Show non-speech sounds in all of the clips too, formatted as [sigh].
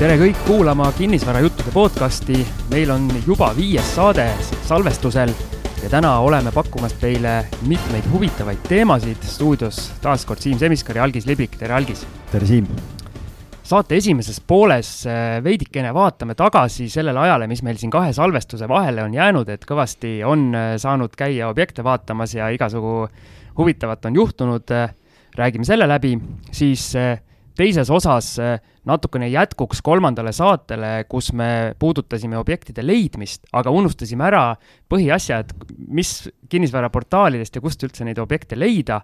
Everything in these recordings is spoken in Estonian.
tere kõik kuulama kinnisvarajuttude podcasti. meil on juba viies saade salvestusel ja täna oleme pakkumas teile mitmeid huvitavaid teemasid. stuudios taas kord Siim Semiskar ja Algis Libik, tere Algis. tere Siim. saate esimeses pooles äh, veidikene vaatame tagasi sellele ajale, mis meil siin kahe salvestuse vahele on jäänud, et kõvasti on äh, saanud käia objekte vaatamas ja igasugu huvitavat on juhtunud. räägime selle läbi, siis äh, teises osas natukene jätkuks kolmandale saatele, kus me puudutasime objektide leidmist, aga unustasime ära põhiasja, et mis kinnisvaraportaalidest ja kust üldse neid objekte leida.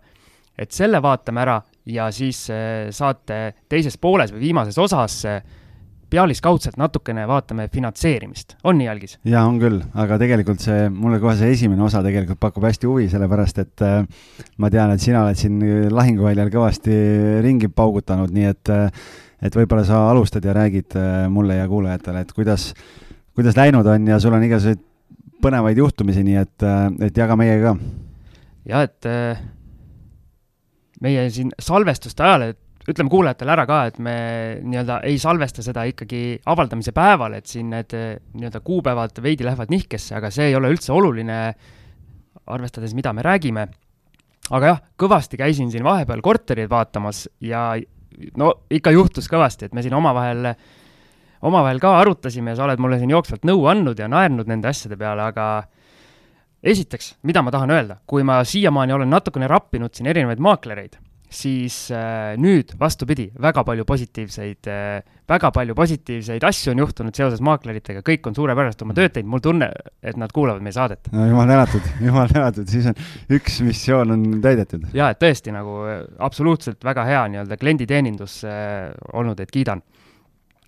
et selle vaatame ära ja siis eh, saate teises pooles või viimases osas eh, pealiskaudselt natukene vaatame finantseerimist, on nii, Algis? jaa, on küll, aga tegelikult see, mulle kohe see esimene osa tegelikult pakub hästi huvi, sellepärast et äh, ma tean, et sina oled siin lahinguväljal kõvasti ringi paugutanud, nii et äh, et võib-olla sa alustad ja räägid äh, mulle ja kuulajatele, et kuidas, kuidas läinud on ja sul on igasuguseid põnevaid juhtumisi, nii et, äh, et jaga meiega ka. jah, et äh, meie siin salvestuste ajal, et ütleme kuulajatele ära ka, et me nii-öelda ei salvesta seda ikkagi avaldamise päeval, et siin need nii-öelda kuupäevad veidi lähevad nihkesse, aga see ei ole üldse oluline, arvestades, mida me räägime. aga jah, kõvasti käisin siin vahepeal korterid vaatamas ja no ikka juhtus kõvasti, et me siin omavahel, omavahel ka arutasime ja sa oled mulle siin jooksvalt nõu andnud ja naernud nende asjade peale, aga esiteks, mida ma tahan öelda, kui ma siiamaani olen natukene rappinud siin erinevaid maaklereid, siis äh, nüüd vastupidi, väga palju positiivseid äh,, väga palju positiivseid asju on juhtunud seoses maakleritega, kõik on suurepäraselt oma tööd teinud, mul tunne, et nad kuulavad meie saadet. no jumal tänatud, jumal tänatud, siis on üks missioon on täidetud. jaa, et tõesti nagu absoluutselt väga hea nii-öelda klienditeenindus äh, olnud, et kiidan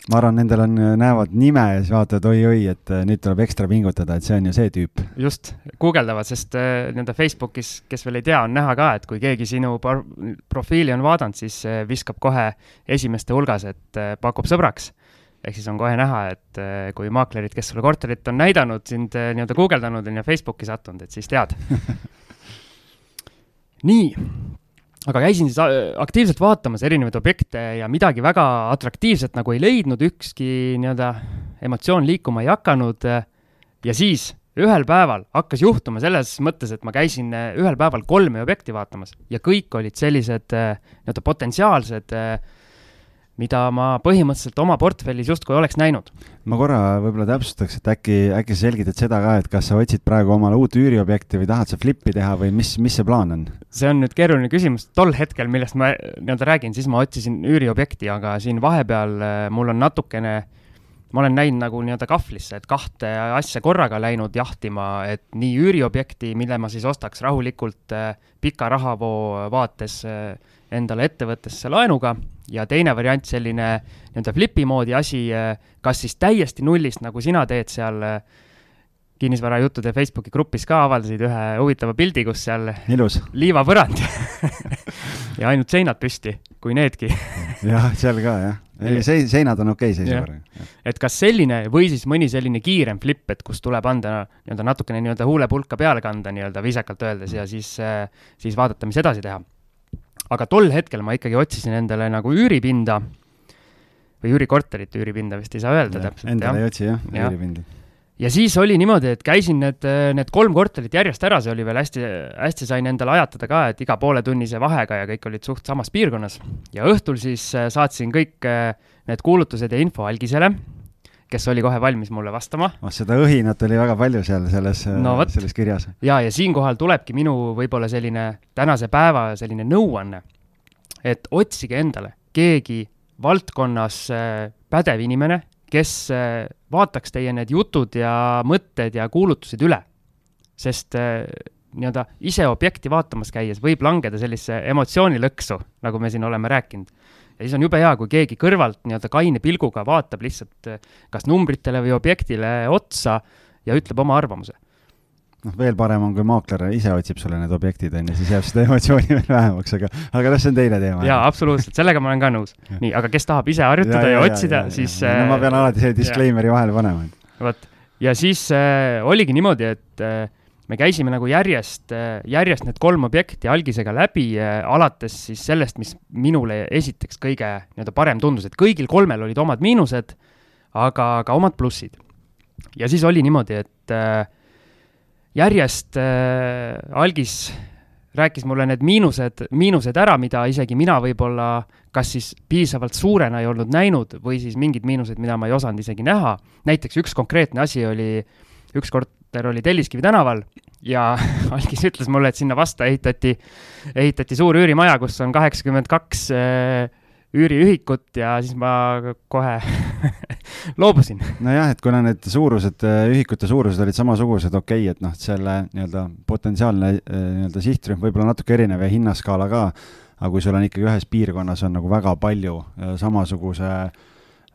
ma arvan, nendel on, näevad nime ja siis vaatavad oi-oi, et äh, nüüd tuleb ekstra pingutada, et see on ju see tüüp. just, guugeldavad, sest äh, nii-öelda Facebookis, kes veel ei tea, on näha ka, et kui keegi sinu profiili on vaadanud, siis äh, viskab kohe esimeste hulgas, et pakub sõbraks. ehk siis on kohe näha, et kui maaklerid, kes sulle korterit on näidanud, sind nii-öelda guugeldanud on ja Facebooki sattunud, et siis tead [laughs] nii aga käisin siis äh, aktiivselt vaatamas erinevaid objekte ja midagi väga atraktiivset nagu ei leidnud, ükski nii-öelda emotsioon liikuma ei hakanud. ja siis ühel päeval hakkas juhtuma selles mõttes, et ma käisin äh, ühel päeval kolme objekti vaatamas ja kõik olid sellised äh, nii-öelda potentsiaalsed mida ma põhimõtteliselt oma portfellis justkui oleks näinud. ma korra võib-olla täpsustaks, et äkki, äkki sa selgitad seda ka, et kas sa otsid praegu omale uut üüriobjekti või tahad sa flip'i teha või mis, mis see plaan on? see on nüüd keeruline küsimus, tol hetkel, millest ma nii-öelda räägin, siis ma otsisin üüriobjekti, aga siin vahepeal äh, mul on natukene ma olen näinud nagu nii-öelda kahvlisse, et kahte asja korraga läinud jahtima, et nii üüriobjekti, mille ma siis ostaks rahulikult äh, pika rahavoo vaates äh, endale ettevõttesse laenuga ja teine variant, selline nii-öelda flipi moodi asi, äh, kas siis täiesti nullist, nagu sina teed seal äh, kinnisvarajuttude Facebooki grupis ka avaldasid ühe huvitava pildi, kus seal ilus. liivapõrand [laughs] ja ainult seinad püsti, kui needki. [laughs] Jah, seal ka jah, ei sein-, seinad on okei okay, seisukorraga. et kas selline või siis mõni selline kiirem flip, et kus tuleb anda nii-öelda natukene nii-öelda huulepulka peale kanda nii-öelda viisakalt öeldes ja siis, äh, siis vaadata, mis edasi teha aga tol hetkel ma ikkagi otsisin endale nagu üüripinda või üürikorterit, üüripinda vist ei saa öelda ja, täpselt. Endale ei otsi jah ja., üüripinda. ja siis oli niimoodi, et käisin need, need kolm korterit järjest ära, see oli veel hästi, hästi sain endale ajatada ka, et iga pooletunnise vahega ja kõik olid suht samas piirkonnas. ja õhtul siis äh, saatsin kõik äh, need kuulutused ja info algisele kes oli kohe valmis mulle vastama. oh, seda õhinat oli väga palju seal selles no,, selles kirjas. ja, ja siinkohal tulebki minu võib-olla selline tänase päeva selline nõuanne, et otsige endale keegi valdkonnas äh, pädev inimene, kes äh, vaataks teie need jutud ja mõtted ja kuulutused üle. sest äh, nii-öelda ise objekti vaatamas käies võib langeda sellisesse emotsioonilõksu, nagu me siin oleme rääkinud ja siis on jube hea, kui keegi kõrvalt nii-öelda kaine pilguga vaatab lihtsalt eh, kas numbritele või objektile otsa ja ütleb oma arvamuse noh, veel parem on, kui maakler ise otsib sulle need objektid, on ju, siis jääb seda emotsiooni [laughs] veel vähemaks, aga, aga noh, see on teine teema. jaa, absoluutselt, sellega ma olen ka nõus. nii, aga kes tahab ise harjutada ja, ja, ja otsida, siis no ma pean alati selle disclaimer'i vahele panema. vot, ja siis äh, oligi niimoodi, et äh, me käisime nagu järjest, järjest need kolm objekti algisega läbi, alates siis sellest, mis minule esiteks kõige nii-öelda parem tundus, et kõigil kolmel olid omad miinused, aga ka omad plussid. ja siis oli niimoodi, et järjest algis rääkis mulle need miinused, miinused ära, mida isegi mina võib-olla kas siis piisavalt suurena ei olnud näinud või siis mingid miinused, mida ma ei osanud isegi näha. näiteks üks konkreetne asi oli, üks korter oli Telliskivi tänaval ja [laughs] algis ütles mulle, et sinna vasta ehitati, ehitati suur üürimaja, kus on kaheksakümmend kaks äh, üüriühikut ja siis ma kohe [laughs] loobusin. nojah, et kuna need suurused, äh, ühikute suurused olid samasugused, okei okay,, et noh, selle nii-öelda potentsiaalne äh, nii-öelda sihtrühm võib-olla natuke erinev ja hinnaskaala ka, aga kui sul on ikkagi ühes piirkonnas on nagu väga palju äh, samasuguse ähm,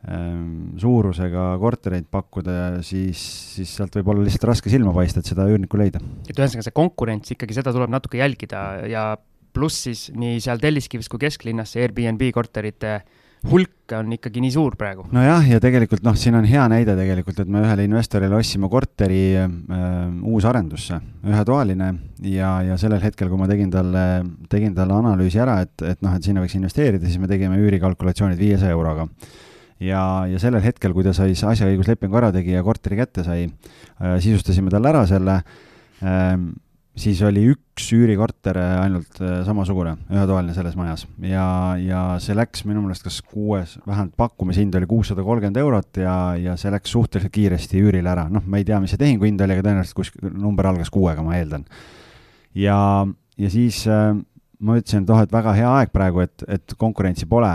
suurusega kortereid pakkuda, siis, siis sealt võib olla lihtsalt raske silma paista, et seda üürnikku leida. et ühesõnaga see konkurents ikkagi, seda tuleb natuke jälgida ja pluss siis nii seal Telliskivis kui kesklinnas see Airbnb korterite hulk on ikkagi nii suur praegu. nojah, ja tegelikult noh, siin on hea näide tegelikult, et me ühele investorile ostsime korteri äh, uusarendusse, ühetoaline ja, ja sellel hetkel, kui ma tegin talle, tegin talle analüüsi ära, et, et noh, et sinna võiks investeerida, siis me tegime üürikalkulatsioonid viiesaja euroga ja, ja sellel hetkel, kui ta sai asjaõiguslepingu ära tegi ja korteri kätte sai äh,, sisustasime talle ära selle äh,, siis oli üks üürikorter ainult äh, samasugune, ühetoaline selles majas ja, ja see läks minu meelest kas kuues, vähemalt pakkumishind oli kuussada kolmkümmend eurot ja, ja see läks suhteliselt kiiresti üürile ära, noh, ma ei tea, mis see tehingu hind oli, aga tõenäoliselt kuskil number algas kuuega, ma eeldan. ja, ja siis äh, ma ütlesin, et oh, et väga hea aeg praegu, et, et konkurentsi pole.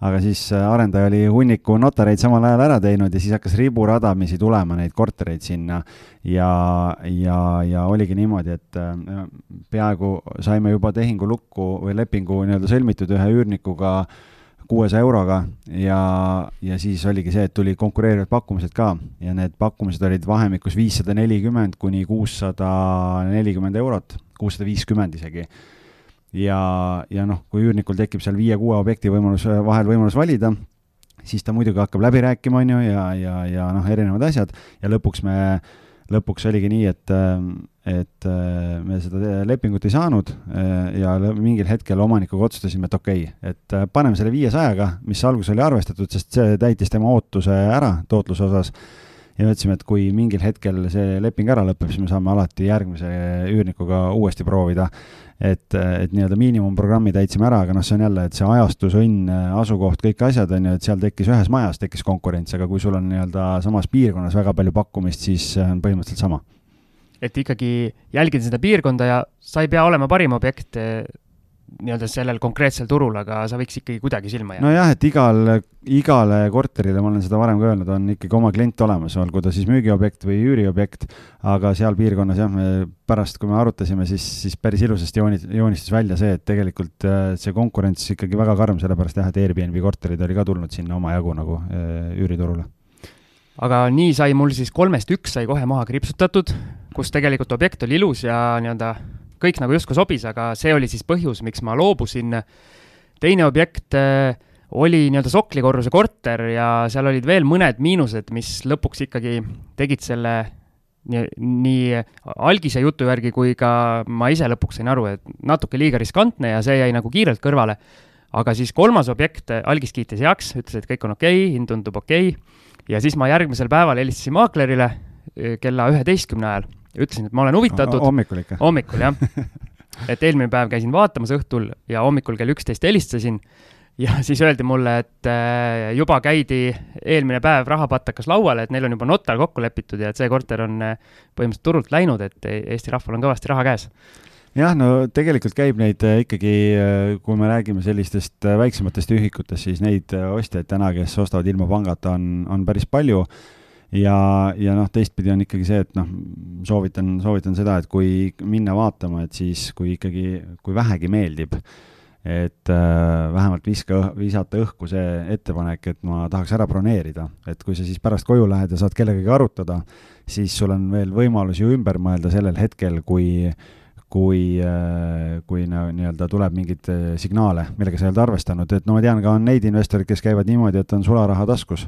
aga siis äh, arendaja oli hunniku notareid samal ajal ära teinud ja siis hakkas riburadamisi tulema neid kortereid sinna. ja, ja, ja oligi niimoodi, et äh, peaaegu saime juba tehingu lukku või lepingu nii-öelda sõlmitud ühe üürnikuga kuuesaja euroga ja, ja siis oligi see, et tuli konkureerivad pakkumised ka ja need pakkumised olid vahemikus viissada nelikümmend kuni kuussada nelikümmend eurot, kuussada viiskümmend isegi ja, ja noh, kui üürnikul tekib seal viie-kuue objekti võimalus, vahel võimalus valida, siis ta muidugi hakkab läbi rääkima, on ju, ja, ja, ja noh, erinevad asjad. Ja lõpuks me, lõpuks oligi nii, et, et me seda lepingut ei saanud ja mingil hetkel omanikuga otsustasime, et okei okay,, et paneme selle viiesajaga, mis alguses oli arvestatud, sest see täitis tema ootuse ära tootluse osas. Ja mõtlesime, et kui mingil hetkel see leping ära lõpeb, siis me saame alati järgmise üürnikuga uuesti proovida et, et nii-öelda miinimumprogrammi täitsime ära, aga noh, see on jälle, et see ajastus, õnn, asukoht, kõik asjad on ju, et seal tekkis ühes majas tekkis konkurents, aga kui sul on nii-öelda samas piirkonnas väga palju pakkumist, siis on põhimõtteliselt sama. et ikkagi jälgida seda piirkonda ja sa ei pea olema parim objekt nii-öelda sellel konkreetsel turul, aga sa võiks ikkagi kuidagi silma jääda. nojah, et igal, igale korterile, ma olen seda varem ka öelnud, on ikkagi oma klient olemas, olgu ta siis müügiobjekt või üüriobjekt, aga seal piirkonnas jah, me pärast, kui me arutasime, siis, siis päris ilusasti jooni-, joonistus välja see, et tegelikult äh, see konkurents ikkagi väga karm, sellepärast jah, et Airbnb korterid oli ka tulnud sinna omajagu nagu äh, üüriturule. aga nii sai mul siis kolmest üks sai kohe maha kriipsutatud, kus tegelikult objekt oli ilus ja nii-öelda kõik nagu justkui sobis, aga see oli siis põhjus, miks ma loobusin. teine objekt äh, oli nii-öelda soklikorruse korter ja seal olid veel mõned miinused, mis lõpuks ikkagi tegid selle nii, nii algise jutu järgi kui ka ma ise lõpuks sain aru, et natuke liiga riskantne ja see jäi nagu kiirelt kõrvale. aga siis kolmas objekt, algis kiitis heaks, ütles, et kõik on okei okay,, hind tundub okei okay. ja siis ma järgmisel päeval helistasin maaklerile äh, kella üheteistkümne ajal ja ütlesin, et ma olen huvitatud. hommikul ikka? hommikul, jah. [laughs] et eelmine päev käisin vaatamas õhtul ja hommikul kell üksteist helistasin ja siis öeldi mulle, et äh, juba käidi eelmine päev rahapatakas lauale, et neil on juba notar kokku lepitud ja et see korter on äh, põhimõtteliselt turult läinud, et Eesti rahval on kõvasti raha käes jah, no tegelikult käib neid äh, ikkagi, kui me räägime sellistest väiksematest ühikutest, siis neid ostjaid täna, kes ostavad ilma pangata, on, on päris palju ja, ja noh, teistpidi on ikkagi see, et noh, soovitan, soovitan seda, et kui minna vaatama, et siis kui ikkagi, kui vähegi meeldib, et äh, vähemalt viska, visata õhku see ettepanek, et ma tahaks ära broneerida, et kui sa siis pärast koju lähed ja saad kellegagi arutada, siis sul on veel võimalus ju ümber mõelda sellel hetkel, kui kui, äh, kui nii-öelda tuleb mingeid äh, signaale, millega sa ei olnud arvestanud, et no ma tean ka, on neid investoreid, kes käivad niimoodi, et on sularaha taskus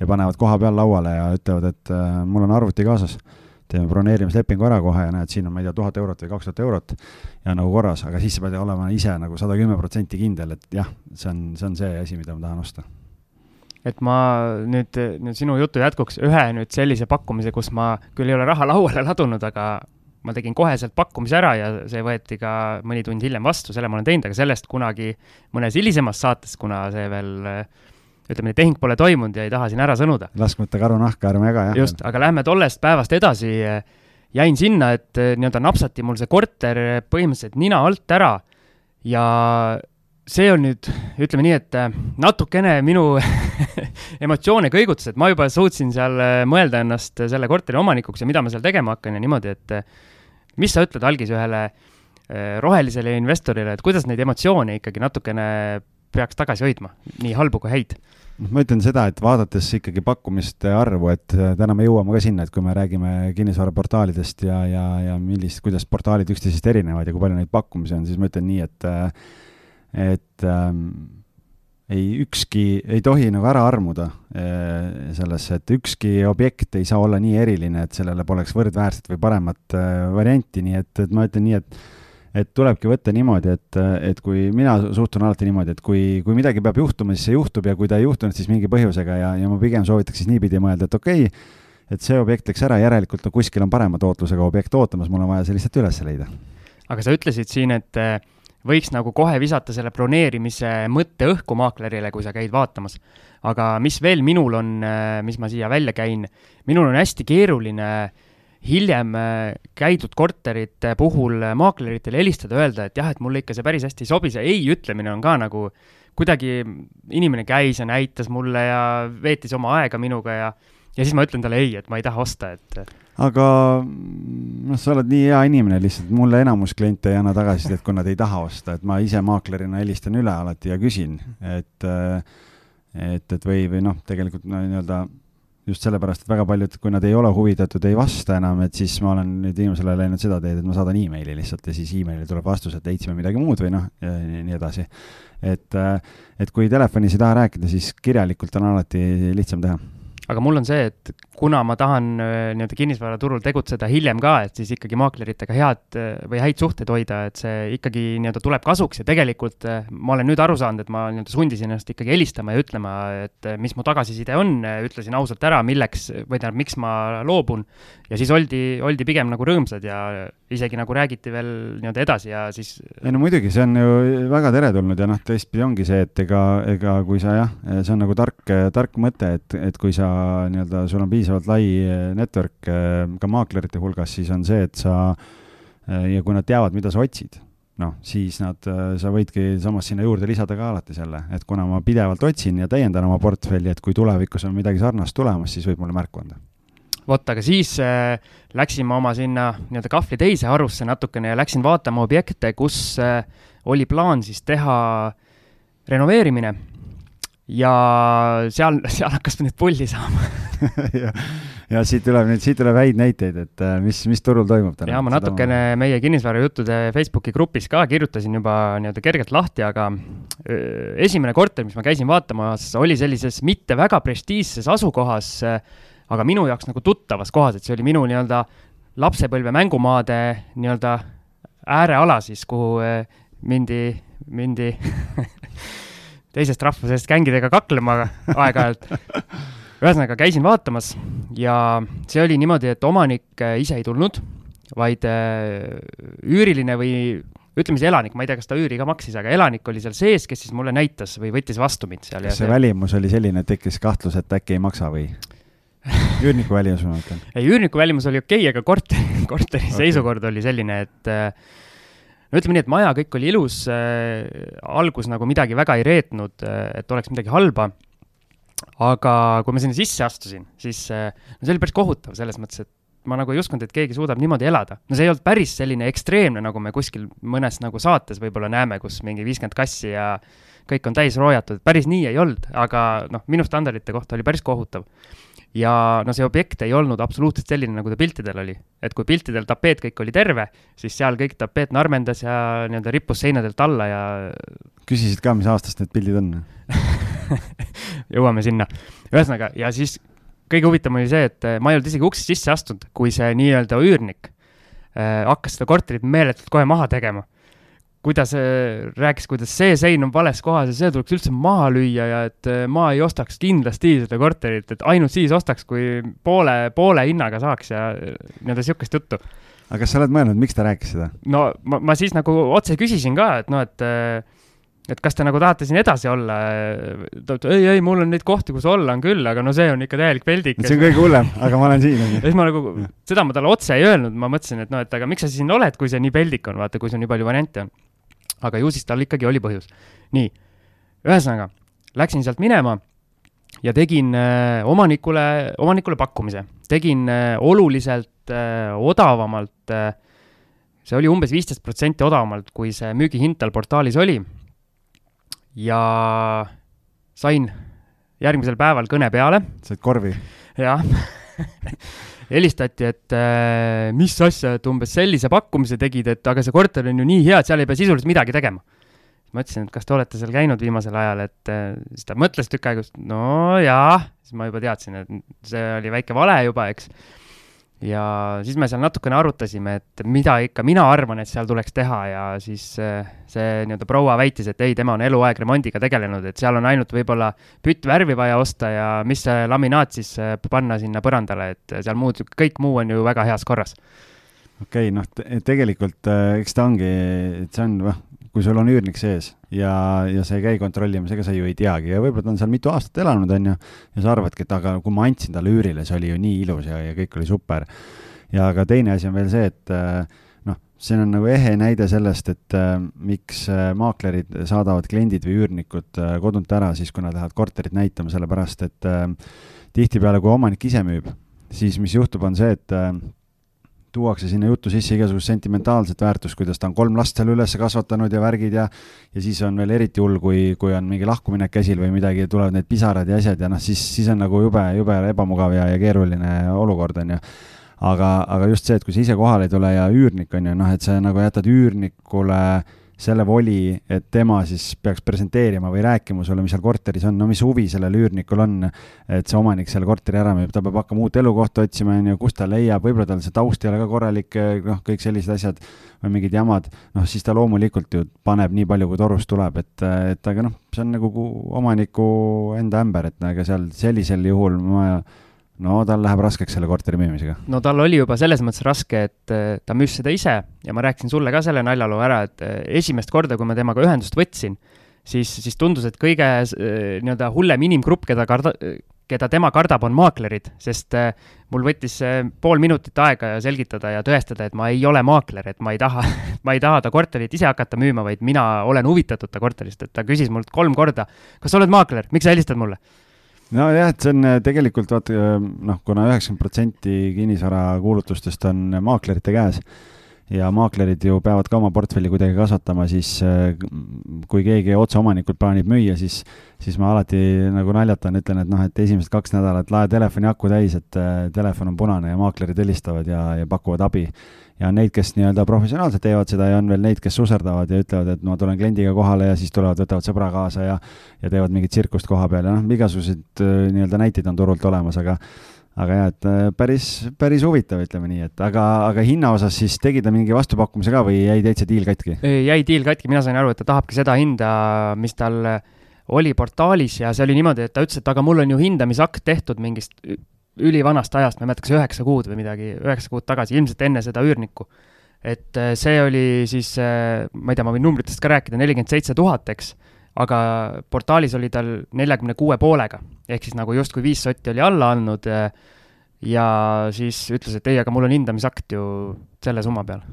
ja panevad koha peal lauale ja ütlevad, et äh, mul on arvuti kaasas. teeme broneerimislepingu ära kohe ja näed, siin on, ma ei tea, tuhat eurot või kaks tuhat eurot ja nagu korras, aga siis sa pead olema ise nagu sada kümme protsenti kindel, et jah, see on, see on see asi, mida ma tahan osta et ma nüüd, nüüd sinu jutu jätkuks ühe nüüd sellise pakkumise, kus ma küll ei ole raha lauale ladunud, aga ma tegin koheselt pakkumise ära ja see võeti ka mõni tund hiljem vastu, selle ma olen teinud, aga sellest kunagi mõnes hilisemas saates, kuna see veel ütleme tehing pole toimunud ja ei taha siin ära sõnuda. laskmata karunahka ärme jaga, jah. just, aga lähme tollest päevast edasi. jäin sinna, et nii-öelda napsati mul see korter põhimõtteliselt nina alt ära ja see on nüüd, ütleme nii, et natukene minu [laughs] emotsioone kõigutas, et ma juba suutsin seal mõelda ennast selle korteri omanikuks ja mida ma seal tegema hakkan ja niimoodi, et mis sa ütled, Algis, ühele rohelisele investorile, et kuidas neid emotsioone ikkagi natukene peaks tagasi hoidma, nii halbu kui häid? noh, ma ütlen seda, et vaadates ikkagi pakkumiste arvu, et äh, täna me jõuame ka sinna, et kui me räägime kinnisvaraportaalidest ja, ja, ja millist, kuidas portaalid üksteisest erinevad ja kui palju neid pakkumisi on, siis ma ütlen nii, et äh, et ähm, ei, ükski ei tohi nagu ära armuda eh, sellesse, et ükski objekt ei saa olla nii eriline, et sellele poleks võrdväärset või paremat varianti, nii et, et ma ütlen nii, et et tulebki võtta niimoodi, et, et kui mina suhtun alati niimoodi, et kui, kui midagi peab juhtuma, siis see juhtub ja kui ta ei juhtunud, siis mingi põhjusega ja, ja ma pigem soovitaks siis niipidi mõelda, et okei okay,, et see objekt läks ära, järelikult no kuskil on parema tootlusega objekt ootamas, mul on vaja see lihtsalt üles leida. aga sa ütlesid siin, et võiks nagu kohe visata selle broneerimise mõtte õhku maaklerile, kui sa käid vaatamas. aga mis veel minul on, äh, mis ma siia välja käin, minul on hästi keeruline hiljem äh, käidud korterite puhul maakleritele helistada, öelda, et jah, et mulle ikka see päris hästi ei sobi, see ei ütlemine on ka nagu kuidagi, inimene käis ja näitas mulle ja veetis oma aega minuga ja ja siis ma ütlen talle ei, et ma ei taha osta, et aga noh, sa oled nii hea inimene lihtsalt, mulle enamus kliente ei anna tagasisidet, kui nad ei taha osta, et ma ise maaklerina helistan üle alati ja küsin, et et, et või, või noh, tegelikult no nii-öelda just sellepärast, et väga paljud, kui nad ei ole huvitatud, ei vasta enam, et siis ma olen nüüd viimasel ajal läinud seda teed, et ma saadan emaili lihtsalt ja siis emaili tuleb vastus, et leidsime midagi muud või noh, nii edasi. et, et kui telefonis ei taha rääkida, siis kirjalikult on alati lihtsam teha aga mul on see, et kuna ma tahan äh, nii-öelda kinnisvaraturul tegutseda hiljem ka, et siis ikkagi maakleritega head äh, või häid suhteid hoida, et see ikkagi nii-öelda tuleb kasuks ja tegelikult äh, ma olen nüüd aru saanud, et ma nii-öelda sundisin ennast ikkagi helistama ja ütlema, et mis mu tagasiside on, ütlesin ausalt ära, milleks või tähendab, miks ma loobun. ja siis oldi, oldi pigem nagu rõõmsad ja isegi nagu räägiti veel nii-öelda edasi ja siis. ei no muidugi, see on ju väga teretulnud ja noh, teistpidi ongi see, et ega, ega kui sa jah, see on nagu tark, tark mõte, et, et kui sa nii-öelda, sul on piisavalt lai eh, network eh, ka maaklerite hulgas, siis on see, et sa eh, ja kui nad teavad, mida sa otsid, noh, siis nad, sa võidki samas sinna juurde lisada ka alati selle, et kuna ma pidevalt otsin ja täiendan oma portfelli, et kui tulevikus on midagi sarnast tulemas, siis võib mulle märku anda vot, aga siis äh, läksin ma oma sinna nii-öelda kahvli teise harusse natukene ja läksin vaatama objekte, kus äh, oli plaan siis teha renoveerimine. ja seal, [laughs] seal hakkas nüüd pulli saama [laughs] ja, ja siit tuleb nüüd, siit tuleb häid näiteid, et äh, mis, mis turul toimub täna. ja ma natukene ma... meie kinnisvarajuttude Facebooki grupis ka kirjutasin juba nii-öelda kergelt lahti, aga öö, esimene korter, mis ma käisin vaatamas, oli sellises mitte väga prestiižses asukohas äh, aga minu jaoks nagu tuttavas kohas, et see oli minu nii-öelda lapsepõlve mängumaade nii-öelda ääreala siis, kuhu eh, mindi, mindi [laughs] teisest rahvusest gängidega kaklema aeg-ajalt. ühesõnaga, käisin vaatamas ja see oli niimoodi, et omanik eh, ise ei tulnud, vaid eh, üüriline või ütleme siis elanik, ma ei tea, kas ta üüri ka maksis, aga elanik oli seal sees, kes siis mulle näitas või võttis vastu mind seal. kas see, see välimus oli selline, et tekkis kahtlus, et äkki ei maksa või? [laughs] üürniku välimus, ma mõtlen. ei, üürniku välimus oli okei okay,, aga [laughs] korteri, korteri okay. seisukord oli selline, et äh, no ütleme nii, et maja kõik oli ilus äh,, algus nagu midagi väga ei reetnud äh,, et oleks midagi halba. aga kui ma sinna sisse astusin, siis äh, no see oli päris kohutav selles mõttes, et ma nagu ei uskunud, et keegi suudab niimoodi elada. no see ei olnud päris selline ekstreemne, nagu me kuskil mõnes nagu saates võib-olla näeme, kus mingi viiskümmend kassi ja kõik on täis roojatud, päris nii ei olnud, aga noh, minu standardite kohta oli päris kohutav ja no see objekt ei olnud absoluutselt selline, nagu ta piltidel oli. et kui piltidel tapeet kõik oli terve, siis seal kõik tapeet narmendas ja nii-öelda rippus seinadelt alla ja. küsisid ka, mis aastast need pildid on [laughs] jõuame sinna. ühesõnaga, ja siis kõige huvitavam oli see, et ma ei olnud isegi uksest sisse astunud, kui see nii-öelda üürnik äh, hakkas seda korterit meeletult kohe maha tegema kuidas äh, rääkis, kuidas see sein on vales kohas ja see tuleks üldse maha lüüa ja et äh, ma ei ostaks kindlasti seda korterit, et ainult siis ostaks, kui poole, poole hinnaga saaks ja äh, nii-öelda sihukest juttu. aga kas sa oled mõelnud, miks ta rääkis seda? no ma, ma siis nagu otse küsisin ka, et noh, et et kas te nagu tahate siin edasi olla? ta ütles, ei, ei, mul on neid kohti, kus olla on küll, aga no see on ikka täielik peldik. see on kõige hullem, aga ma olen siin. ja siis ma nagu, seda ma talle otse ei öelnud, ma mõtlesin, et noh, et aga miks sa siin oled, kui see nii peldik on, vaata, kui sul nii palju variante on aga ju siis tal ikkagi oli põhjus. nii, ühesõnaga, läksin sealt minema ja tegin äh, omanikule, omanikule pakkumise, tegin äh, oluliselt äh, odavamalt äh,, see oli umbes viisteist protsenti odavamalt, kui see müügihind tal portaalis oli. ja sain järgmisel päeval kõne peale. said korvi? jah [laughs] helistati, et äh, mis asja, et umbes sellise pakkumise tegid, et aga see korter on ju nii hea, et seal ei pea sisuliselt midagi tegema. ma ütlesin, et kas te olete seal käinud viimasel ajal, et äh, siis ta mõtles tükk aega, no jaa, siis ma juba teadsin, et see oli väike vale juba, eks ja siis me seal natukene arutasime, et mida ikka mina arvan, et seal tuleks teha ja siis äh, see nii-öelda proua väitis, et ei, tema on eluaeg remondiga tegelenud, et seal on ainult võib-olla püttvärvi vaja osta ja mis see laminaat siis äh, panna sinna põrandale, et seal muud, kõik muu on ju väga heas korras. Okei okay,, noh te, tegelikult äh, eks ta ongi, see on, noh, kui sul on üürnik sees ja, ja sa ei käi kontrollimas, ega sa ju ei teagi ja võib-olla ta on seal mitu aastat elanud, on ju, ja sa arvadki, et aga kui ma andsin talle üürile, see oli ju nii ilus ja, ja kõik oli super. ja aga teine asi on veel see, et noh, see on nagu ehe näide sellest, et äh, miks äh, maaklerid saadavad kliendid või üürnikud äh, kodunt ära siis, kui nad lähevad korterit näitama, sellepärast et äh, tihtipeale, kui omanik ise müüb, siis mis juhtub, on see, et äh, tuuakse sinna juttu sisse igasugust sentimentaalset väärtust, kuidas ta on kolm last seal üles kasvatanud ja värgid ja ja siis on veel eriti hull, kui, kui on mingi lahkuminek käsil või midagi, tulevad need pisarad ja asjad ja noh, siis, siis on nagu jube, jube ebamugav ja, ja keeruline olukord, on ju. Aga, aga just see, et kui sa ise kohale ei tule ja üürnik on ju, noh, et sa nagu jätad üürnikule äh, selle voli, et tema siis peaks presenteerima või rääkima sulle, mis seal korteris on, no mis huvi sellel üürnikul on, et see omanik selle korteri ära müüb, ta peab hakkama uut elukohta otsima, on ju, kust ta leiab, võib-olla tal see taust ei ole ka korralik, noh, kõik sellised asjad või mingid jamad, noh, siis ta loomulikult ju paneb nii palju, kui torust tuleb, et, et aga noh, see on nagu omaniku enda ämber, et ega seal sellisel juhul ma no tal läheb raskeks selle korteri müümisega. no tal oli juba selles mõttes raske, et äh, ta müüs seda ise ja ma rääkisin sulle ka selle naljaloo ära, et äh, esimest korda, kui ma temaga ühendust võtsin, siis, siis tundus, et kõige äh, nii-öelda hullem inimgrupp, keda karda, keda tema kardab, on maaklerid, sest mul võttis pool minutit aega selgitada ja tõestada, et ma ei ole maakler, et ma ei taha, [laughs] ma ei taha ta korterit ise hakata müüma, vaid mina olen huvitatud ta korterist, et ta küsis mult kolm korda, kas sa oled maakler, miks sa helistad mulle nojah, et see on äh, tegelikult vaata äh, noh, kuna üheksakümmend protsenti kinnisvarakuulutustest on maaklerite käes ja maaklerid ju peavad ka oma portfelli kuidagi kasvatama, siis äh, kui keegi otse omanikult plaanib müüa, siis, siis ma alati nagu naljatan, ütlen, et noh, et esimesed kaks nädalat lae telefoni aku täis, et telefon on punane ja maaklerid helistavad ja, ja pakuvad abi. Ja on neid, kes nii-öelda professionaalselt teevad seda ja on veel neid, kes suserdavad ja ütlevad, et ma tulen kliendiga kohale ja siis tulevad, võtavad sõbra kaasa ja ja teevad mingit tsirkust koha peal. Ja noh, igasuguseid äh, nii-öelda näiteid on turult olemas, aga aga jah, et äh, päris, päris huvitav, ütleme nii, et aga, aga hinna osas siis tegi ta mingi vastupakkumise ka või jäi täitsa diil katki? jäi diil katki, mina sain aru, et ta tahabki seda hinda, mis tal oli portaalis ja see oli niimoodi, et ta ütles, et aga mul on ju hindamisakt tehtud mingist ülivanast ajast, ma ei mäleta, kas üheksa kuud või midagi, üheksa kuud tagasi, ilmselt enne seda üürnikku. et äh, see oli siis, äh, ma ei tea, ma võin numbritest ka rääkida, nelikümmend seitse tuhat, eks, aga portaalis oli tal neljakümne kuue poolega, ehk siis nagu justkui viis sotti oli alla andnud äh, ja siis ütles, et ei, aga mul on hindamisakt ju selle summa peal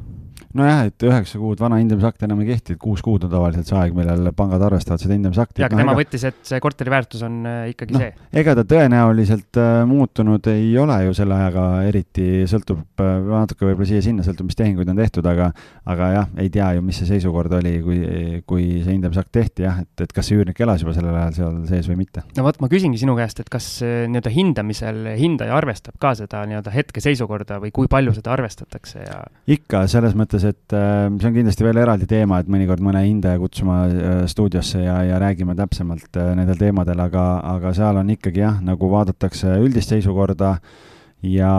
nojah, et üheksa kuud vana hindamisakt enam ei kehti, et kuus kuud on tavaliselt see aeg, millal pangad arvestavad seda hindamisakti. jaa, aga no, tema ega... võttis, et see korteri väärtus on äh, ikkagi no, see. ega ta tõenäoliselt äh, muutunud ei ole ju selle ajaga eriti, sõltub äh, natuke võib-olla siia-sinna, sõltub, mis tehinguid on tehtud, aga aga jah, ei tea ju, mis see seisukord oli, kui, kui see hindamisakt tehti jah, et, et kas see üürnik elas juba sellel ajal seal sees või mitte. no vot, ma küsingi sinu käest, et kas nii-öelda hindamisel hindaja arvestab ka seda nii-öelda hetkeseisukorda või kui palju seda arvestatakse ja? ikka, selles mõttes mõttes, et äh, see on kindlasti veel eraldi teema, et mõnikord mõne hindaja kutsuma äh, stuudiosse ja, ja räägime täpsemalt äh, nendel teemadel, aga, aga seal on ikkagi jah, nagu vaadatakse üldist seisukorda ja,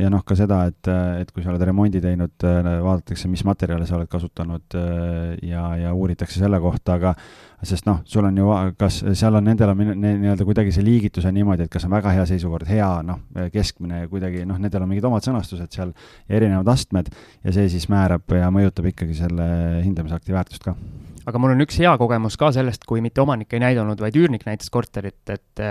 ja noh, ka seda, et, et kui sa oled remondi teinud, vaadatakse, mis materjale sa oled kasutanud ja, ja uuritakse selle kohta, aga sest noh, sul on ju, kas seal on, nendel on nii-öelda kuidagi see liigitus on niimoodi, et kas on väga hea seisukord, hea, noh, keskmine kuidagi, noh, nendel on mingid omad sõnastused seal erinevad astmed ja see siis määrab ja mõjutab ikkagi selle hindamisakti väärtust ka. aga mul on üks hea kogemus ka sellest, kui mitte omanik ei näidanud, vaid üürnik näitas korterit, et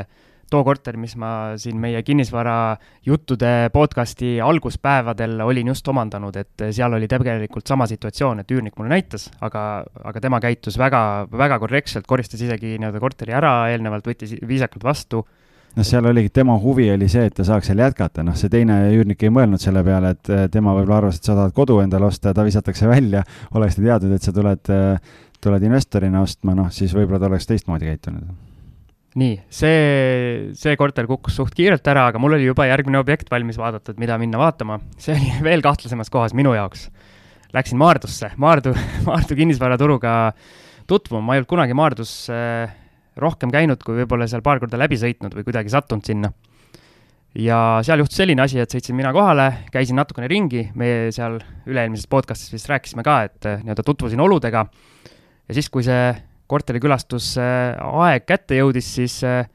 too korter, mis ma siin meie kinnisvara juttude podcasti alguspäevadel olin just omandanud, et seal oli tegelikult sama situatsioon, et üürnik mulle näitas, aga, aga tema käitus väga, väga korrektselt, koristas isegi nii-öelda korteri ära eelnevalt, võttis viisakalt vastu. Noh, seal oligi, tema huvi oli see, et ta saaks seal jätkata, noh, see teine üürnik ei mõelnud selle peale, et tema võib-olla arvas, et sa tahad kodu endale osta ja ta visatakse välja. oleks ta teadnud, et sa tuled, tuled investorina ostma, noh, siis võib-olla ta oleks teistmoodi käitunud nii, see, see korter kukkus suht kiirelt ära, aga mul oli juba järgmine objekt valmis vaadatud, mida minna vaatama. see oli [laughs] veel kahtlasemas kohas minu jaoks. Läksin Maardusse, Maardu, [laughs] Maardu kinnisvaraturuga tutvuma, ma ei olnud kunagi Maardus äh, rohkem käinud, kui võib-olla seal paar korda läbi sõitnud või kuidagi sattunud sinna. ja seal juhtus selline asi, et sõitsin mina kohale, käisin natukene ringi, me seal üle-eelmises podcast'is vist rääkisime ka, et äh, nii-öelda tutvusin oludega. ja siis, kui see korterikülastuse aeg kätte jõudis, siis äh,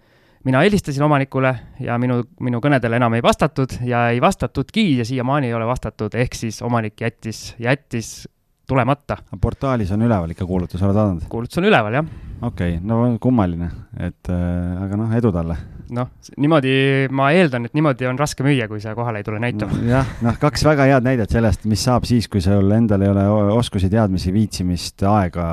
mina helistasin omanikule ja minu, minu kõnedele enam ei vastatud ja ei vastatudki ja siiamaani ei ole vastatud, ehk siis omanik jättis, jättis tulemata. portaalis on üleval ikka kuulutus, oled vaadanud? kuulutus on üleval, jah. okei okay,, no kummaline, et äh, aga noh, edu talle noh, niimoodi ma eeldan, et niimoodi on raske müüa, kui sa kohale ei tule näitama jah, noh, kaks väga head näidet sellest, mis saab siis, kui sul endal ei ole oskusi, teadmisi, viitsimist, aega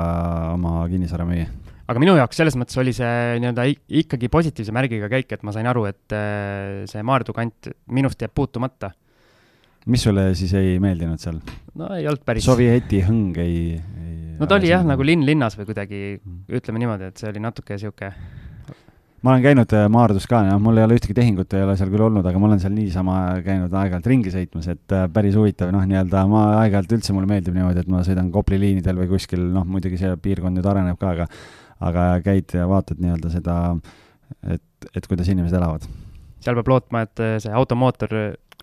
oma kinnisvara müüa aga minu jaoks selles mõttes oli see nii-öelda ikkagi positiivse märgiga käik, et ma sain aru, et äh, see Maardu kant minust jääb puutumata. mis sulle siis ei meeldinud seal? no ei olnud päris. Sovieti hõng ei, ei no ta oli jah, nagu linn linnas või kuidagi, mm. ütleme niimoodi, et see oli natuke sihuke ma olen käinud äh, Maardus ka, noh, mul ei ole ühtegi tehingut ei ole seal küll olnud, aga ma olen seal niisama käinud aeg-ajalt ringi sõitmas, et äh, päris huvitav, noh, nii-öelda ma aeg-ajalt üldse mulle meeldib niimoodi, et ma sõidan Kopli liinidel või kuskil, noh, muidugi see piirkond nüüd areneb ka, aga aga käid ja vaatad nii-öelda seda, et, et kuidas inimesed elavad. seal peab lootma, et äh, see automootor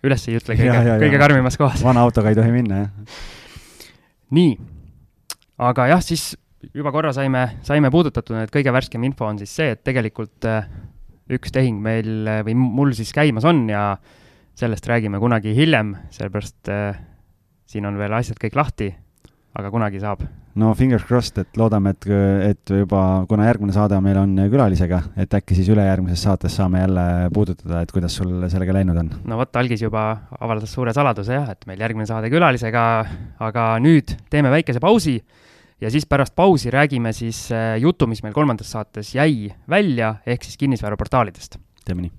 üles ei ütle kõige, [laughs] kõige karmimas kohas. vana autoga ei tohi minna, jah. nii, aga jah, siis juba korra saime, saime puudutatud, et kõige värskem info on siis see, et tegelikult äh, üks tehing meil äh, või mul siis käimas on ja sellest räägime kunagi hiljem, sellepärast äh, siin on veel asjad kõik lahti, aga kunagi saab. no fingers crossed, et loodame, et, et juba, kuna järgmine saade meil on külalisega, et äkki siis ülejärgmises saates saame jälle puudutada, et kuidas sul sellega läinud on. no vot, algis juba avaldas suure saladuse jah, et meil järgmine saade külalisega, aga nüüd teeme väikese pausi ja siis pärast pausi räägime siis äh, jutu, mis meil kolmandas saates jäi välja, ehk siis kinnisvaraportaalidest. teeme nii.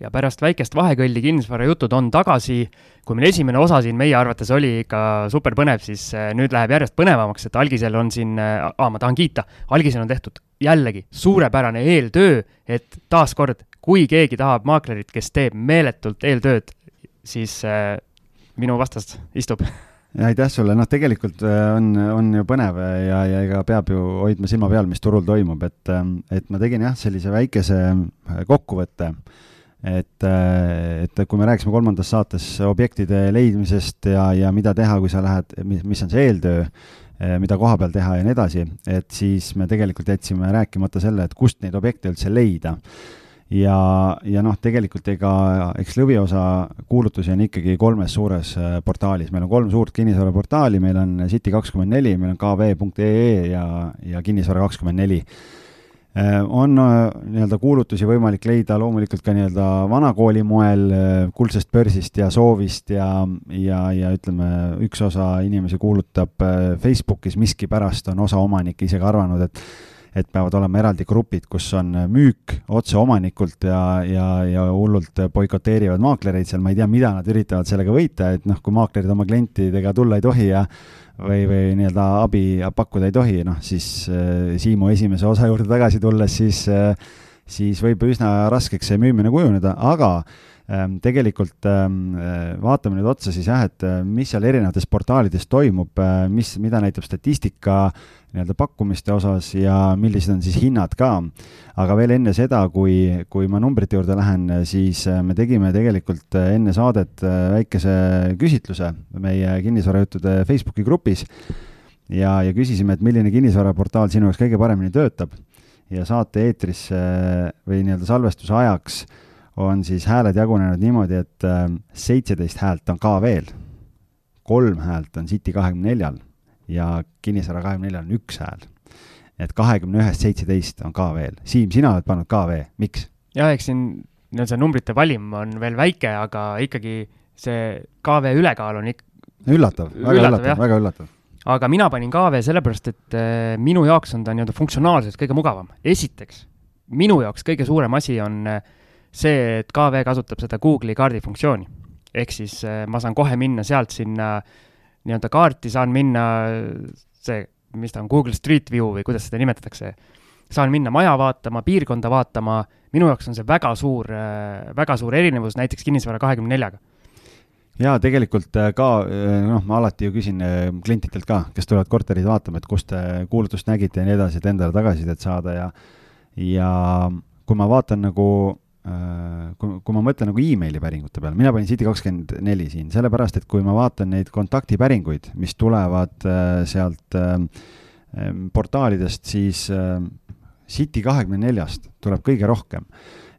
ja pärast väikest vahekõlli kinnisvarajutud on tagasi. kui meil esimene osa siin meie arvates oli ikka super põnev, siis äh, nüüd läheb järjest põnevamaks, et algisel on siin äh,, ma tahan kiita, algisel on tehtud jällegi suurepärane eeltöö, et taaskord kui keegi tahab maaklerit, kes teeb meeletult eeltööd, siis äh, minu vastas istub. Aitäh sulle, noh, tegelikult äh, on, on ju põnev ja, ja ega peab ju hoidma silma peal, mis turul toimub, et, ähm, et ma tegin jah, sellise väikese äh, kokkuvõtte, et, äh, et kui me rääkisime kolmandas saates objektide leidmisest ja, ja mida teha, kui sa lähed, mis on see eeltöö, mida koha peal teha ja nii edasi, et siis me tegelikult jätsime rääkimata selle, et kust neid objekte üldse leida ja, ja noh, tegelikult ega eks lõviosa kuulutusi on ikkagi kolmes suures äh, portaalis, meil on kolm suurt kinnisvaraportaali, meil on City kakskümmend neli, meil on kv.ee ja, ja kinnisvara kakskümmend neli. Äh, on äh, nii-öelda kuulutusi võimalik leida loomulikult ka nii-öelda vanakooli moel kuldsest börsist ja soovist ja, ja, ja ütleme, üks osa inimesi kuulutab Facebookis miskipärast on osa omanikke isegi arvanud, et et peavad olema eraldi grupid, kus on müük otse omanikult ja, ja, ja hullult boikoteerivad maaklereid seal, ma ei tea, mida nad üritavad sellega võita, et noh, kui maaklerid oma klientidega tulla ei tohi ja või, või nii-öelda abi pakkuda ei tohi, noh siis äh, Siimu esimese osa juurde tagasi tulles, siis äh, siis võib üsna raskeks see müümine kujuneda, aga tegelikult ähm, vaatame nüüd otsa siis jah, et mis seal erinevates portaalides toimub, mis, mida näitab statistika nii-öelda pakkumiste osas ja millised on siis hinnad ka. aga veel enne seda, kui, kui ma numbrite juurde lähen, siis me tegime tegelikult enne saadet väikese küsitluse meie kinnisvarajuttude Facebooki grupis ja, ja küsisime, et milline kinnisvaraportaal sinu jaoks kõige paremini töötab ja saate eetrisse või nii-öelda salvestuse ajaks on siis hääled jagunenud niimoodi, et äh, seitseteist häält on KV-l, kolm häält on City kahekümne neljal ja Kinnisvara kahekümne neljal on üks hääl. et kahekümne ühest seitseteist on KV-l. Siim, sina oled pannud KV, miks? jah, eks siin nii-öelda see numbrite valim on veel väike, aga ikkagi see KV ülekaal on ik-. üllatav, väga üllatav, väga üllatav aga mina panin KV sellepärast, et äh, minu jaoks on ta nii-öelda funktsionaalselt kõige mugavam. esiteks, minu jaoks kõige suurem asi on äh, see, et KV kasutab seda Google'i kaardifunktsiooni. ehk siis äh, ma saan kohe minna sealt sinna nii-öelda kaarti, saan minna see, mis ta on, Google Street View või kuidas seda nimetatakse, saan minna maja vaatama, piirkonda vaatama, minu jaoks on see väga suur, väga suur erinevus näiteks kinnisvara kahekümne neljaga jaa, tegelikult äh, ka äh, noh, ma alati ju küsin äh, klientidelt ka, kes tulevad korterid vaatama, et kust te kuulutust nägite ja nii edasi, et endale tagasisidet saada ja ja kui ma vaatan nagu kui, kui ma mõtlen nagu emaili päringute peale, mina panin City kakskümmend neli siin, sellepärast et kui ma vaatan neid kontaktipäringuid, mis tulevad sealt portaalidest, siis City kahekümne neljast tuleb kõige rohkem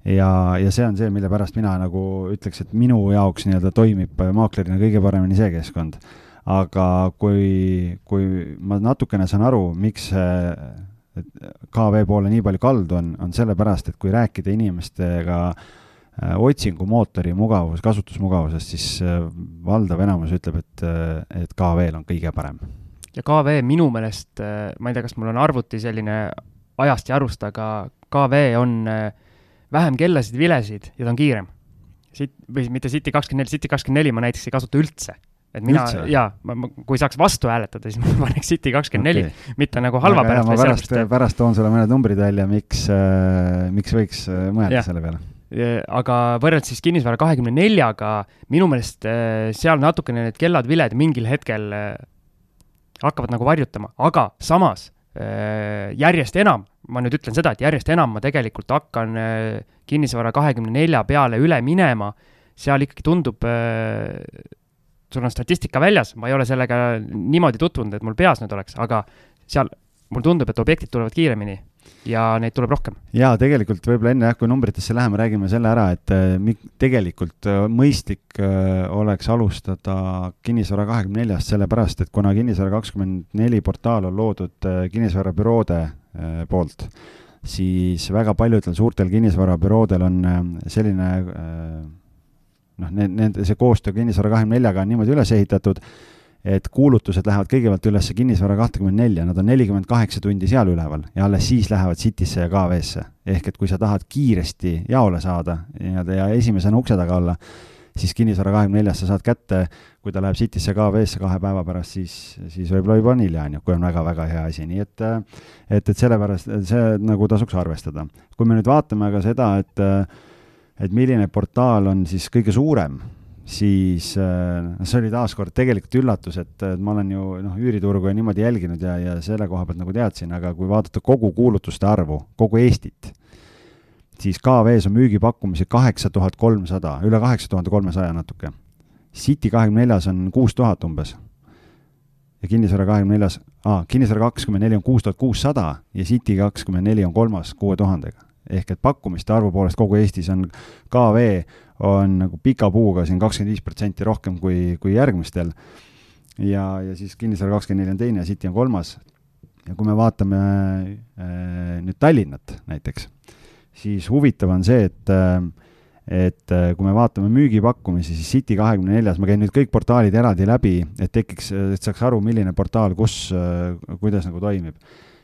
ja, ja see on see, mille pärast mina nagu ütleks, et minu jaoks nii-öelda toimib maaklerina kõige paremini see keskkond. aga kui, kui ma natukene saan aru, miks KV poole nii palju kaldu on, on sellepärast, et kui rääkida inimestega äh, otsingumootori mugavus, kasutusmugavusest, siis äh, valdav enamus ütleb, et, äh, et KV-l on kõige parem. ja KV minu meelest, ma ei tea, kas mul on arvuti selline ajast ja arust, aga KV on äh, vähem kellasid, vilesid ja ta on kiirem. Sit-, või mitte City kakskümmend neli, City kakskümmend neli ma näiteks ei kasuta üldse. Et mina, jaa, ma, kui saaks vastu hääletada, siis ma [laughs] paneks City kakskümmend neli, mitte nagu halva Aga pärast. ma pärast, pärast toon sulle mõned numbrid välja, miks äh,, miks võiks äh, mõelda ja. selle peale aga võrreldes siis kinnisvara kahekümne neljaga, minu meelest äh, seal natukene need kellad-viled mingil hetkel äh, hakkavad nagu varjutama, aga samas Äh, järjest enam, ma nüüd ütlen seda, et järjest enam ma tegelikult hakkan kinnisvara kahekümne nelja peale üle minema, seal ikkagi tundub, sul on statistika väljas, ma ei ole sellega niimoodi tutvunud, et mul peas nüüd oleks, aga seal mulle tundub, et objektid tulevad kiiremini ja neid tuleb rohkem. jaa, tegelikult võib-olla enne jah, kui numbritesse läheme, räägime selle ära, et äh, tegelikult äh, mõistlik äh, oleks alustada Kinnisvara kahekümne neljast, sellepärast et kuna Kinnisvara kakskümmend neli portaal on loodud kinnisvarabüroode poolt, siis väga paljudel suurtel kinnisvarabüroodel on selline noh, need, need, see koostöö Kinnisvara kahekümne neljaga on niimoodi üles ehitatud, et kuulutused lähevad kõigepealt üles kinnisvara kahtekümmend nelja, nad on nelikümmend kaheksa tundi seal üleval ja alles siis lähevad Citysse ja KV-sse. ehk et kui sa tahad kiiresti jaole saada nii-öelda ja esimesena ukse taga olla, siis kinnisvara kahekümne neljas sa saad kätte, kui ta läheb Citysse ja KV-sse kahe päeva pärast, siis, siis võib-olla juba on hilja, on ju, kui on väga-väga hea asi, nii et et, et sellepärast see nagu tasuks arvestada. kui me nüüd vaatame aga seda, et et milline portaal on siis kõige suurem siis äh, see oli taaskord tegelikult üllatus, et ma olen ju noh, üüriturgu ja niimoodi jälginud ja, ja selle koha pealt nagu teadsin, aga kui vaadata kogu kuulutuste arvu, kogu Eestit, siis KV-s on müügipakkumisi kaheksa tuhat kolmsada, üle kaheksa tuhande kolmesaja natuke. City kahekümne neljas on kuus tuhat umbes. ja kinnisvara kahekümne neljas, aa, kinnisvara kakskümmend neli on kuus tuhat kuussada ja City kakskümmend neli on kolmas kuue tuhandega. Ehk et pakkumiste arvu poolest kogu Eestis on KV on nagu pika puuga siin kakskümmend viis protsenti rohkem kui, kui järgmistel. ja, ja siis Kinnisvara kakskümmend neli on teine ja City on kolmas. ja kui me vaatame äh, nüüd Tallinnat näiteks, siis huvitav on see, et äh, et äh, kui me vaatame müügipakkumisi, siis City kahekümne neljas, ma käin nüüd kõik portaalid eraldi läbi, et tekiks, et saaks aru, milline portaal kus, äh, kuidas nagu toimib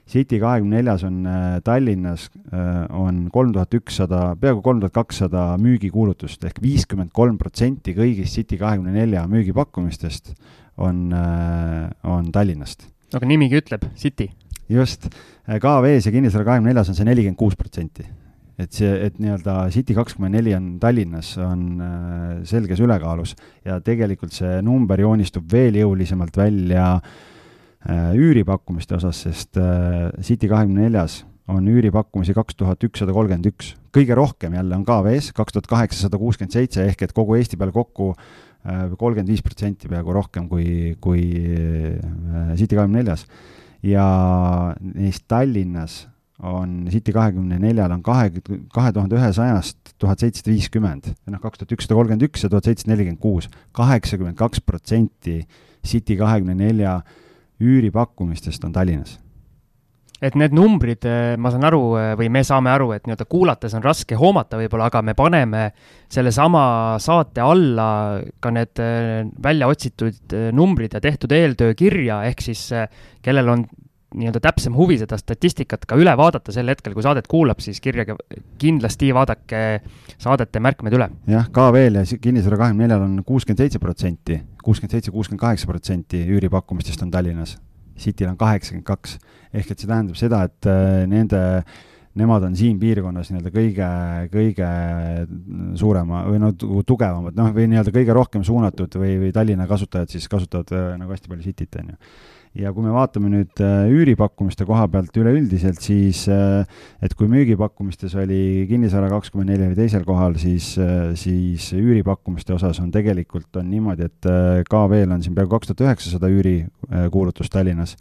City kahekümne neljas on äh, Tallinnas, äh, on kolm tuhat ükssada, peaaegu kolm tuhat kakssada müügikuulutust ehk viiskümmend kolm protsenti kõigist City kahekümne nelja müügipakkumistest on, äh, on Tallinnast. aga nimigi ütleb City. just, KV-s ja Kinnisvara kahekümne neljas on see nelikümmend kuus protsenti et see, et nii-öelda City kakskümmend neli on Tallinnas, on selges ülekaalus ja tegelikult see number joonistub veel jõulisemalt välja äh, üüripakkumiste osas, sest äh, City kahekümne neljas on üüripakkumisi kaks tuhat ükssada kolmkümmend üks. kõige rohkem jälle on KV-s kaks tuhat kaheksasada kuuskümmend seitse ehk et kogu Eesti peale kokku kolmkümmend viis protsenti peaaegu rohkem kui, kui City kahekümne neljas. ja neist Tallinnas on City kahekümne neljal on kahe, kahe tuhande ühesajast tuhat seitsesada viiskümmend, noh, kaks tuhat ükssada kolmkümmend üks ja tuhat seitsesada nelikümmend kuus, kaheksakümmend kaks protsenti City kahekümne nelja üüripakkumistest on Tallinnas et need numbrid, eh, ma saan aru eh, või me saame aru, et nii-öelda kuulates on raske hoomata võib-olla, aga me paneme sellesama saate alla ka need eh, välja otsitud numbrid ja tehtud eeltöö kirja, ehk siis kellel on nii-öelda täpsem huvi seda statistikat ka üle vaadata sel hetkel, kui saadet kuulab, siis kirjage, kindlasti vaadake saadete märkmed üle. jah, ka veel ja Kinnisvara kahekümne neljal on kuuskümmend seitse protsenti, kuuskümmend seitse, kuuskümmend kaheksa protsenti üüripakkumistest on Tallinnas. Cityl on kaheksakümmend kaks, ehk et see tähendab seda, et äh, nende nemad on siin piirkonnas nii-öelda kõige, kõige suurema või no tugevamad, noh, või nii-öelda kõige rohkem suunatud või, või Tallinna kasutajad siis kasutavad äh, nagu hästi palju Cityt, on ju ja kui me vaatame nüüd äh, üüripakkumiste koha pealt üleüldiselt, siis äh, et kui müügipakkumistes oli Kinnisvara kakskümmend neli oli teisel kohal, siis, äh, siis üüripakkumiste osas on tegelikult on niimoodi, et KV-l on siin peaaegu kaks tuhat üheksasada üürikuulutust Tallinnas.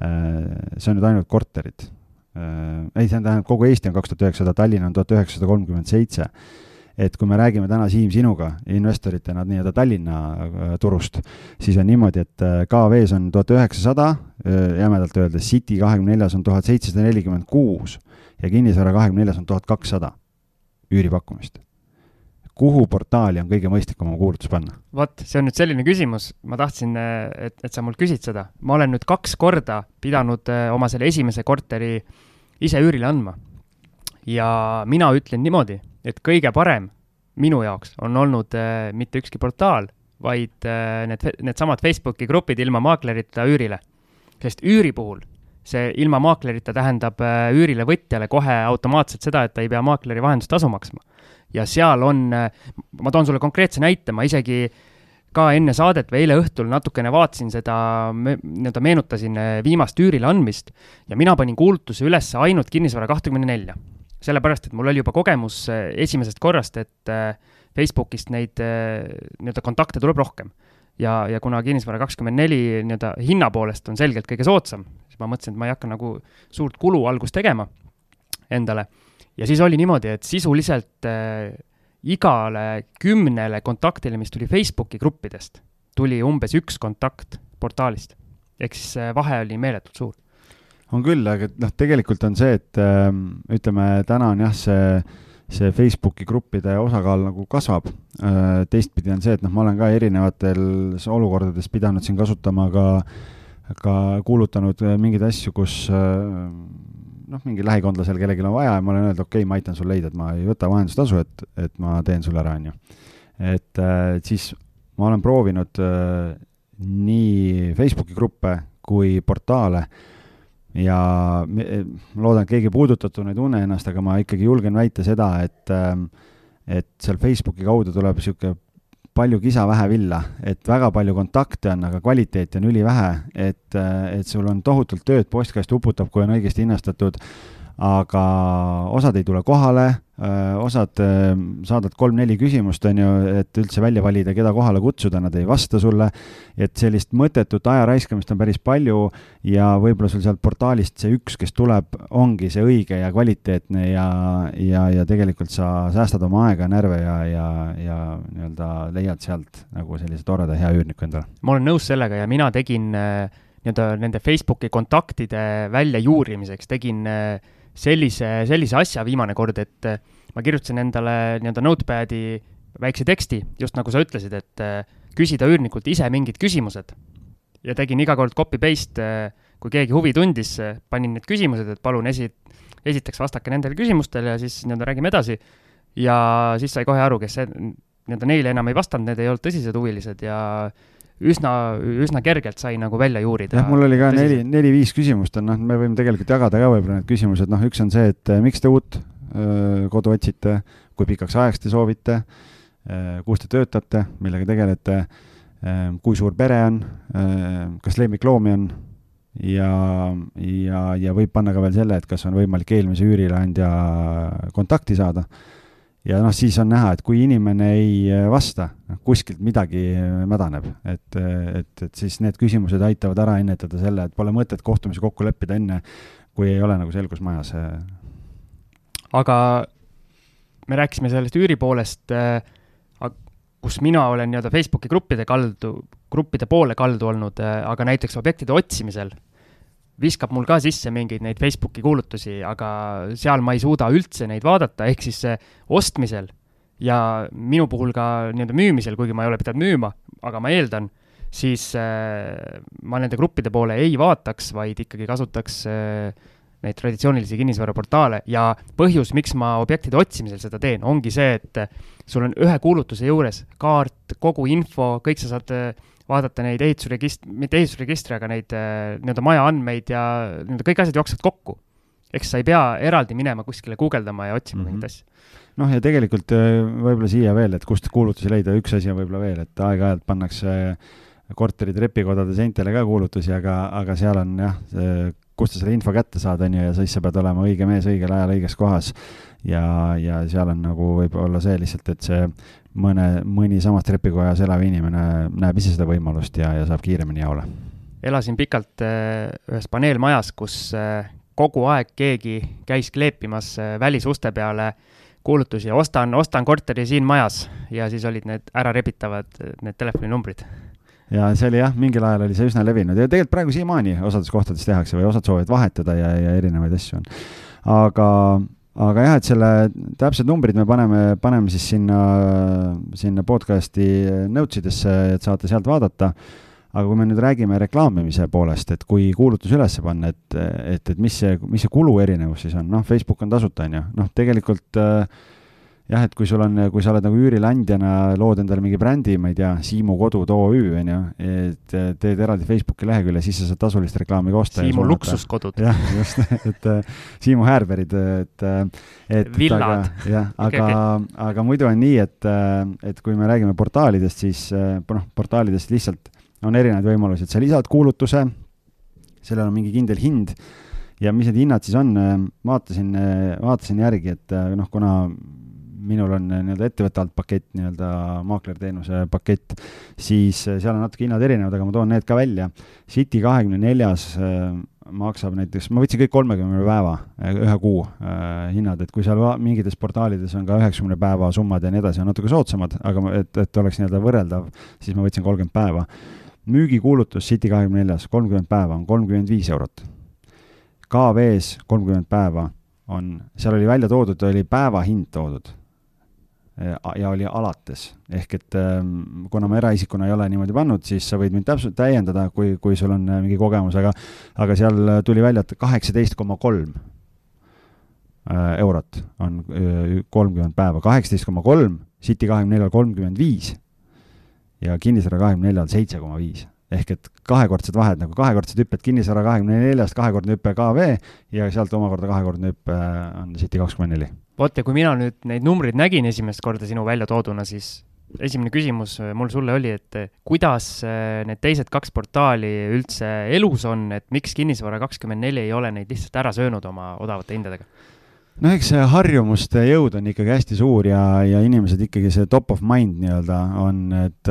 see on nüüd ainult korterid. ei, see tähendab, kogu Eesti on kaks tuhat üheksasada, Tallinn on tuhat üheksasada kolmkümmend seitse et kui me räägime täna, Siim, sinuga investoritena nii-öelda Tallinna äh, turust, siis on niimoodi, et äh, KV-s on tuhat üheksasada, äh, jämedalt öeldes, City kahekümne neljas on tuhat seitsesada nelikümmend kuus ja Kinnisvara kahekümne neljas on tuhat kakssada üüripakkumist kuhu portaali on kõige mõistlikum oma kuulutus panna? vot, see on nüüd selline küsimus, ma tahtsin, et, et sa mult küsid seda. ma olen nüüd kaks korda pidanud oma selle esimese korteri ise üürile andma. ja mina ütlen niimoodi, et kõige parem minu jaoks on olnud äh, mitte ükski portaal, vaid äh, need, needsamad Facebooki grupid ilma maaklerita üürile. sest üüri puhul see ilma maaklerita tähendab äh, üürile võtjale kohe automaatselt seda, et ta ei pea maakleri vahendustasu maksma. ja seal on äh,, ma toon sulle konkreetse näite, ma isegi ka enne saadet või eile õhtul natukene vaatasin seda, nii-öelda meenutasin äh, viimast üürile andmist ja mina panin kuulutuse üles ainult kinnisvara kahtekümne nelja sellepärast, et mul oli juba kogemus äh, esimesest korrast, et äh, Facebookist neid äh, nii-öelda kontakte tuleb rohkem. ja, ja kuna kinnisvara kakskümmend neli nii-öelda hinna poolest on selgelt kõige soodsam, siis ma mõtlesin, et ma ei hakka nagu suurt kulu algust tegema endale. ja siis oli niimoodi, et sisuliselt äh, igale kümnele kontaktile, mis tuli Facebooki gruppidest, tuli umbes üks kontakt portaalist. ehk siis vahe oli meeletult suur on küll, aga noh, tegelikult on see, et äh, ütleme, täna on jah, see, see Facebooki gruppide osakaal nagu kasvab äh,. teistpidi on see, et noh, ma olen ka erinevates olukordades pidanud siin kasutama ka, ka kuulutanud äh, mingeid asju, kus äh, noh, mingi lähikondlasel kellelgi on vaja ja ma olen öelnud, okei okay,, ma aitan sul leida, et ma ei võta vahendustasu, et, et ma teen sulle ära, on ju. et siis ma olen proovinud nii Facebooki gruppe kui portaale ja ma loodan, et keegi puudutatuna ei tunne ennast, aga ma ikkagi julgen väita seda, et, ähm, et seal Facebooki kaudu tuleb niisugune palju kisa, vähe villa, et väga palju kontakte on, aga kvaliteeti on ülivähe, et, äh, et sul on tohutult tööd, postkast uputab, kui on õigesti hinnastatud, aga osad ei tule kohale osad saadad kolm-neli küsimust, on ju, et üldse välja valida, keda kohale kutsuda, nad ei vasta sulle. et sellist mõttetut aja raiskamist on päris palju ja võib-olla sul sealt portaalist see üks, kes tuleb, ongi see õige ja kvaliteetne ja, ja, ja tegelikult sa säästad oma aega, närve ja, ja, ja nii-öelda leiad sealt nagu sellise toreda hea üürniku endale. ma olen nõus sellega ja mina tegin äh, nii-öelda nende Facebooki kontaktide väljajuurimiseks, tegin äh, sellise, sellise asja viimane kord, et äh, ma kirjutasin endale nii-öelda notepad'i väikse teksti, just nagu sa ütlesid, et äh, küsida üürnikult ise mingid küsimused. ja tegin iga kord copy-paste, äh, kui keegi huvi tundis, panin need küsimused, et palun esi-, esiteks vastake nendele küsimustele ja siis nii-öelda räägime edasi. ja siis sai kohe aru, kes nii-öelda neile enam ei vastanud, need ei olnud tõsised huvilised ja üsna, üsna kergelt sai nagu välja juurida. jah, mul oli ka neli, neli-viis küsimust on, noh, me võime tegelikult jagada ka võib-olla need küsimused, noh, üks on see, et eh, miks te uut kodu otsite, kui pikaks ajaks te soovite, kus te töötate, millega tegelete, kui suur pere on, kas lemmikloomi on ja, ja, ja võib panna ka veel selle, et kas on võimalik eelmise üürileandja kontakti saada ja noh, siis on näha, et kui inimene ei äh, vasta, noh kuskilt midagi äh, mädaneb, et, äh, et, et siis need küsimused aitavad ära ennetada selle, et pole mõtet kohtumisi kokku leppida enne, kui ei ole nagu selgus majas. aga me rääkisime sellest üüri poolest, kus mina olen nii-öelda Facebooki gruppide kaldu, gruppide poole kaldu olnud, aga näiteks objektide otsimisel viskab mul ka sisse mingeid neid Facebooki kuulutusi, aga seal ma ei suuda üldse neid vaadata, ehk siis ostmisel ja minu puhul ka nii-öelda müümisel, kuigi ma ei ole pidanud müüma, aga ma eeldan, siis äh, ma nende gruppide poole ei vaataks, vaid ikkagi kasutaks äh, neid traditsioonilisi kinnisvaraportaale ja põhjus, miks ma objektide otsimisel seda teen, ongi see, et sul on ühe kuulutuse juures kaart, kogu info, kõik sa saad äh, vaadata neid ehitusregist-, mitte ehitusregistri, aga neid äh, nii-öelda maja andmeid ja nii-öelda kõik asjad jooksevad kokku. eks sa ei pea eraldi minema kuskile guugeldama ja otsima mm -hmm. mingeid asju. noh, ja tegelikult äh, võib-olla siia veel, et kust kuulutusi leida, üks asi on võib-olla veel, et aeg-ajalt pannakse korteri trepikodade seintele ka kuulutusi, aga, aga seal on jah, kust sa selle info kätte saad, on ju, ja siis sa pead olema õige mees õigel ajal õiges kohas. ja, ja seal on nagu võib-olla see lihtsalt, et see mõne, mõni samas trepikojas elav inimene näeb ise seda võimalust ja, ja saab kiiremini jaole. elasin pikalt äh, ühes paneelmajas, kus äh, kogu aeg keegi käis kleepimas äh, välisuste peale kuulutusi, ostan, ostan korteri siin majas ja siis olid need ärarebitavad, need telefoninumbrid ja see oli jah, mingil ajal oli see üsna levinud ja tegelikult praegu siiamaani osades kohtades tehakse või osad soovivad vahetada ja, ja erinevaid asju on. aga aga jah, et selle täpsed numbrid me paneme, paneme siis sinna, sinna podcast'i notes idesse, et saate sealt vaadata. aga kui me nüüd räägime reklaamimise poolest, et kui kuulutus üles panna, et, et, et mis see, mis see kulu erinevus siis on, noh, Facebook on tasuta, on ju, noh, tegelikult äh, jah, et kui sul on, kui sa oled nagu üürileandjana, lood endale mingi brändi, ma ei tea, Siimu kodud OÜ on ju, et teed eraldi Facebooki lehekülje, siis sa saad tasulist reklaami ka osta. Siimu luksuskodud. jah, just, et Siimu häärberid, et, et. villad. jah, [laughs] aga okay,, okay. aga muidu on nii, et, et kui me räägime portaalidest, siis noh, portaalidest lihtsalt on erinevaid võimalusi, et sa lisad kuulutuse, sellel on mingi kindel hind ja mis need hinnad siis on, vaatasin, vaatasin järgi, et noh, kuna minul on nii-öelda ettevõtte alt pakett, nii-öelda maaklerteenuse pakett, siis äh, seal on natuke hinnad erinevad, aga ma toon need ka välja. City kahekümne neljas äh, maksab näiteks, ma võtsin kõik kolmekümne päeva, ühe kuu äh, hinnad, et kui seal mingites portaalides on ka üheksakümne päeva summad ja nii edasi, on natuke soodsamad, aga et, et oleks nii-öelda võrreldav, siis ma võtsin kolmkümmend päeva. müügikuulutus City kahekümne neljas, kolmkümmend päeva on kolmkümmend viis eurot. KV-s kolmkümmend päeva on, seal oli välja toodud, oli päevahind toodud ja oli alates, ehk et ähm, kuna ma eraisikuna ei ole niimoodi pannud, siis sa võid mind täpselt täiendada, kui, kui sul on äh, mingi kogemus, aga, aga seal tuli välja, et kaheksateist koma kolm äh, eurot on kolmkümmend päeva, kaheksateist koma kolm, City kahekümne neljal kolmkümmend viis ja kinnisvara kahekümne neljal seitse koma viis ehk et kahekordsed vahed nagu kahekordsed hüpped kinnisvara kahekümne neljast, kahekordne hüpe KV ja sealt omakorda kahekordne hüpe on City kakskümmend neli vot ja kui mina nüüd neid numbreid nägin esimest korda sinu välja tooduna, siis esimene küsimus äh, mul sulle oli, et äh, kuidas äh, need teised kaks portaali üldse elus on, et miks Kinnisvara kakskümmend neli ei ole neid lihtsalt ära söönud oma odavate hindadega? No eks see harjumuste jõud on ikkagi hästi suur ja, ja inimesed ikkagi see top of mind nii-öelda on, et,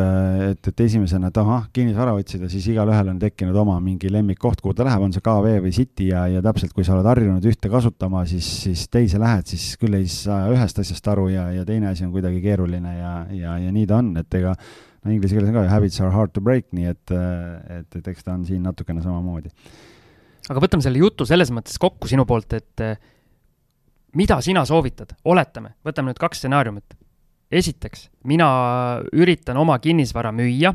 et, et esimesena, et ahah, kinnisvara otsida, siis igalühel on tekkinud oma mingi lemmikkoht, kuhu ta läheb, on see KV või City ja, ja täpselt, kui sa oled harjunud ühte kasutama, siis, siis teise lähed, siis küll ei saa ühest asjast aru ja, ja teine asi on kuidagi keeruline ja, ja, ja nii ta on, et ega no inglise keeles on ka habits are hard to break, nii et, et, et eks ta on siin natukene samamoodi. aga võtame selle jutu selles mõttes kokku sinu poolt, et mida sina soovitad, oletame, võtame nüüd kaks stsenaariumit. esiteks, mina üritan oma kinnisvara müüa,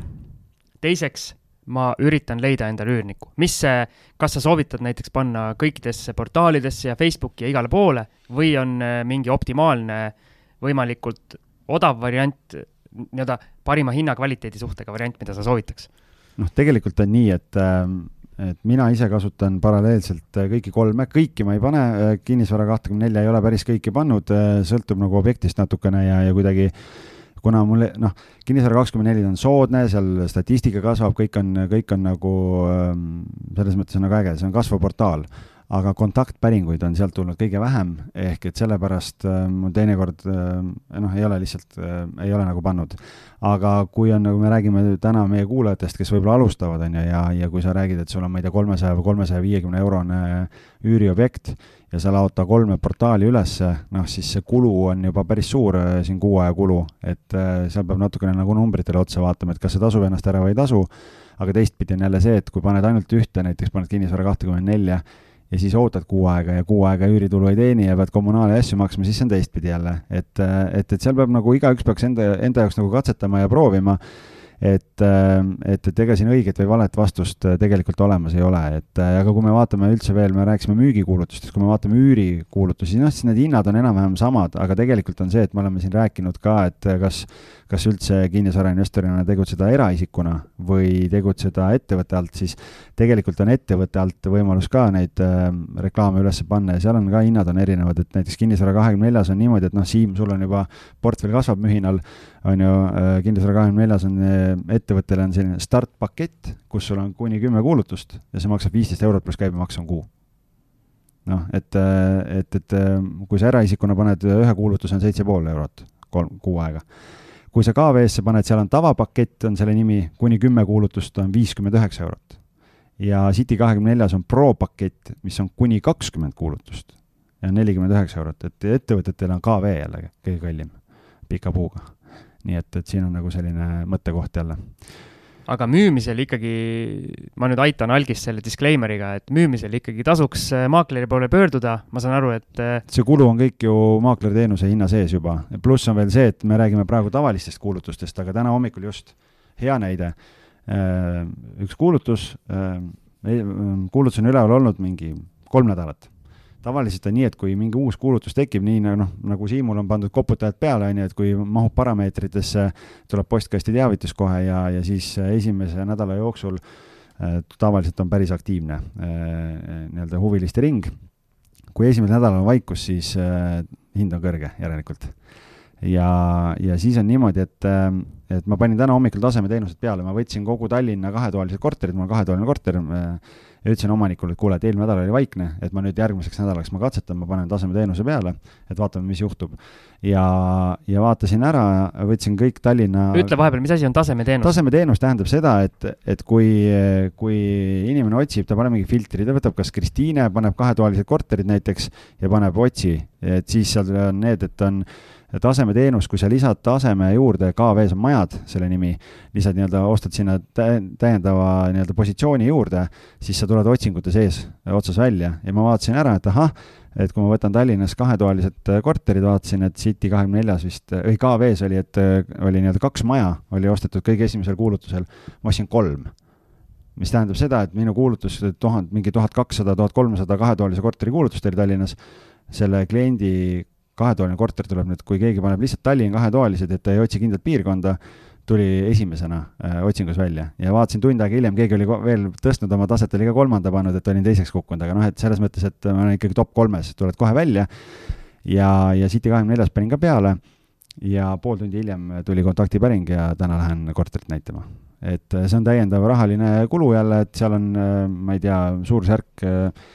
teiseks, ma üritan leida endale üürnikku. mis see, kas sa soovitad näiteks panna kõikidesse portaalidesse ja Facebooki ja igale poole või on äh, mingi optimaalne, võimalikult odav variant, nii-öelda parima hinna-kvaliteedi suhtega variant, mida sa soovitaks? noh, tegelikult on nii, et äh, et mina ise kasutan paralleelselt äh, kõiki kolme, kõiki ma ei pane, äh, kinnisvara kahtekümne nelja ei ole päris kõiki pannud, äh, sõltub nagu objektist natukene ja, ja kuidagi kuna mul noh, kinnisvara kakskümmend neli on soodne, seal statistika kasvab, kõik on, kõik on nagu ähm, selles mõttes on nagu äge, see on kasvav portaal aga kontaktpäringuid on sealt tulnud kõige vähem, ehk et sellepärast äh, mul teinekord äh, noh, ei ole lihtsalt äh,, ei ole nagu pannud. aga kui on, nagu me räägime täna meie kuulajatest, kes võib-olla alustavad, on ju, ja, ja kui sa räägid, et sul on, ma ei tea, kolmesaja või kolmesaja viiekümne eurone üüriobjekt ja sa laod ta kolme portaali ülesse, noh siis see kulu on juba päris suur äh, siin kuu aja kulu, et äh, seal peab natukene nagu numbritele otsa vaatama, et kas see tasub ennast ära või ei tasu, aga teistpidi on jälle see, et kui paned ainult ühte, näiteks paned kinnisvara kahtekümmend nelja, ja siis ootad kuu aega ja kuu aega üüritulu ei teeni ja pead kommunaali asju maksma, siis see on teistpidi jälle, et, et, et seal peab nagu igaüks peaks enda, enda jaoks nagu katsetama ja proovima et, et, et ega siin õiget või valet vastust tegelikult olemas ei ole, et aga kui me vaatame üldse veel, me rääkisime müügikuulutustest, kui me vaatame üürikuulutusi, noh, siis need hinnad on enam-vähem samad, aga tegelikult on see, et me oleme siin rääkinud ka, et kas kas üldse kinnisvarainvestorina tegutseda eraisikuna või tegutseda ettevõtte alt, siis tegelikult on ettevõtte alt võimalus ka neid äh, reklaame üles panna ja seal on ka hinnad on erinevad, et näiteks kinnisvara kahekümne neljas on niimoodi, et noh, Siim, sul on juba, portfell kasvab mühinal, on ju äh,, kinnisvara kahekümne neljas on äh, ettevõttele on selline startpakett, kus sul on kuni kümme kuulutust ja see maksab viisteist eurot pluss käibemaks on kuu noh, et, äh, et, et kui sa eraisikuna paned ühe kuulutuse, on seitse pool eurot kolm, kuu aega kui sa KV-sse paned, seal on tavapakett, on selle nimi, kuni kümme kuulutust on viiskümmend üheksa eurot. ja City kahekümne neljas on Pro pakett, mis on kuni kakskümmend kuulutust ja nelikümmend üheksa eurot, et ettevõtetel on KV jällegi kõige kallim, pika puuga. Nii et, et siin on nagu selline mõttekoht jälle. Aga müümisel ikkagi, ma nüüd aitan algist selle disclaimer'iga, et müümisel ikkagi tasuks äh, maakleri poole pöörduda, ma saan aru, et äh, see kulu on kõik ju maaklerteenuse hinna sees juba, pluss on veel see, et me räägime praegu tavalistest kuulutustest, aga täna hommikul just, hea näide, äh, üks kuulutus, kuulutus on üleval olnud mingi kolm nädalat tavaliselt on nii, et kui mingi uus kuulutus tekib, nii noh, nagu Siimul on pandud koputajad peale, on ju, et kui mahub parameetritesse, tuleb postkasti teavitus kohe ja, ja siis esimese nädala jooksul äh, tavaliselt on päris aktiivne äh, nii-öelda huviliste ring. kui esimesel nädalal on vaikus, siis äh, hind on kõrge järelikult. ja, ja siis on niimoodi, et, et ma panin täna hommikul tasemeteenused peale, ma võtsin kogu Tallinna kahetoalised korterid, mul on kahetoaline korter äh,, ja ütlesin omanikule, et kuule, et eelmine nädal oli vaikne, et ma nüüd järgmiseks nädalaks ma katsetan, ma panen tasemeteenuse peale, et vaatame, mis juhtub. ja, ja vaatasin ära, võtsin kõik Tallinna ütle vahepeal, mis asi on tasemeteenus? tasemeteenus tähendab seda, et, et kui, kui inimene otsib, ta paneb mingi filtri, ta võtab kas Kristiine, paneb kahetoalised korterid näiteks ja paneb otsi, et siis seal on need, et on tasemeteenus, kui sa lisad taseme juurde, KV-s on majad, selle nimi, lisad nii-öelda, ostad sinna täiendava nii-öelda positsiooni juurde, siis sa tuled otsingute sees otsas välja. Ja ma vaatasin ära, et ahah, et kui ma võtan Tallinnas kahetoalised korterid, vaatasin, et City kahekümne neljas vist, või KV-s oli, et oli nii-öelda kaks maja, oli ostetud kõige esimesel kuulutusel, ma ostsin kolm. Mis tähendab seda, et minu kuulutus tuhand, mingi tuhat kakssada, tuhat kolmsada kahetoalise korteri kuulutust oli Tallinnas, selle kliendi kahetoaline korter tuleb nüüd, kui keegi paneb lihtsalt Tallinn kahetoalised, et ta ei otsi kindlat piirkonda, tuli esimesena äh, otsingus välja ja vaatasin tund aega hiljem, keegi oli veel tõstnud oma taset, oli ka kolmanda pannud, et olin teiseks kukkunud, aga noh, et selles mõttes, et ma olen ikkagi top kolmes, tuled kohe välja. ja, ja City kahekümne neljas panin ka peale ja pool tundi hiljem tuli kontaktipäring ja täna lähen korterit näitama. et äh, see on täiendav rahaline kulu jälle, et seal on, äh, ma ei tea, suurusjärk äh,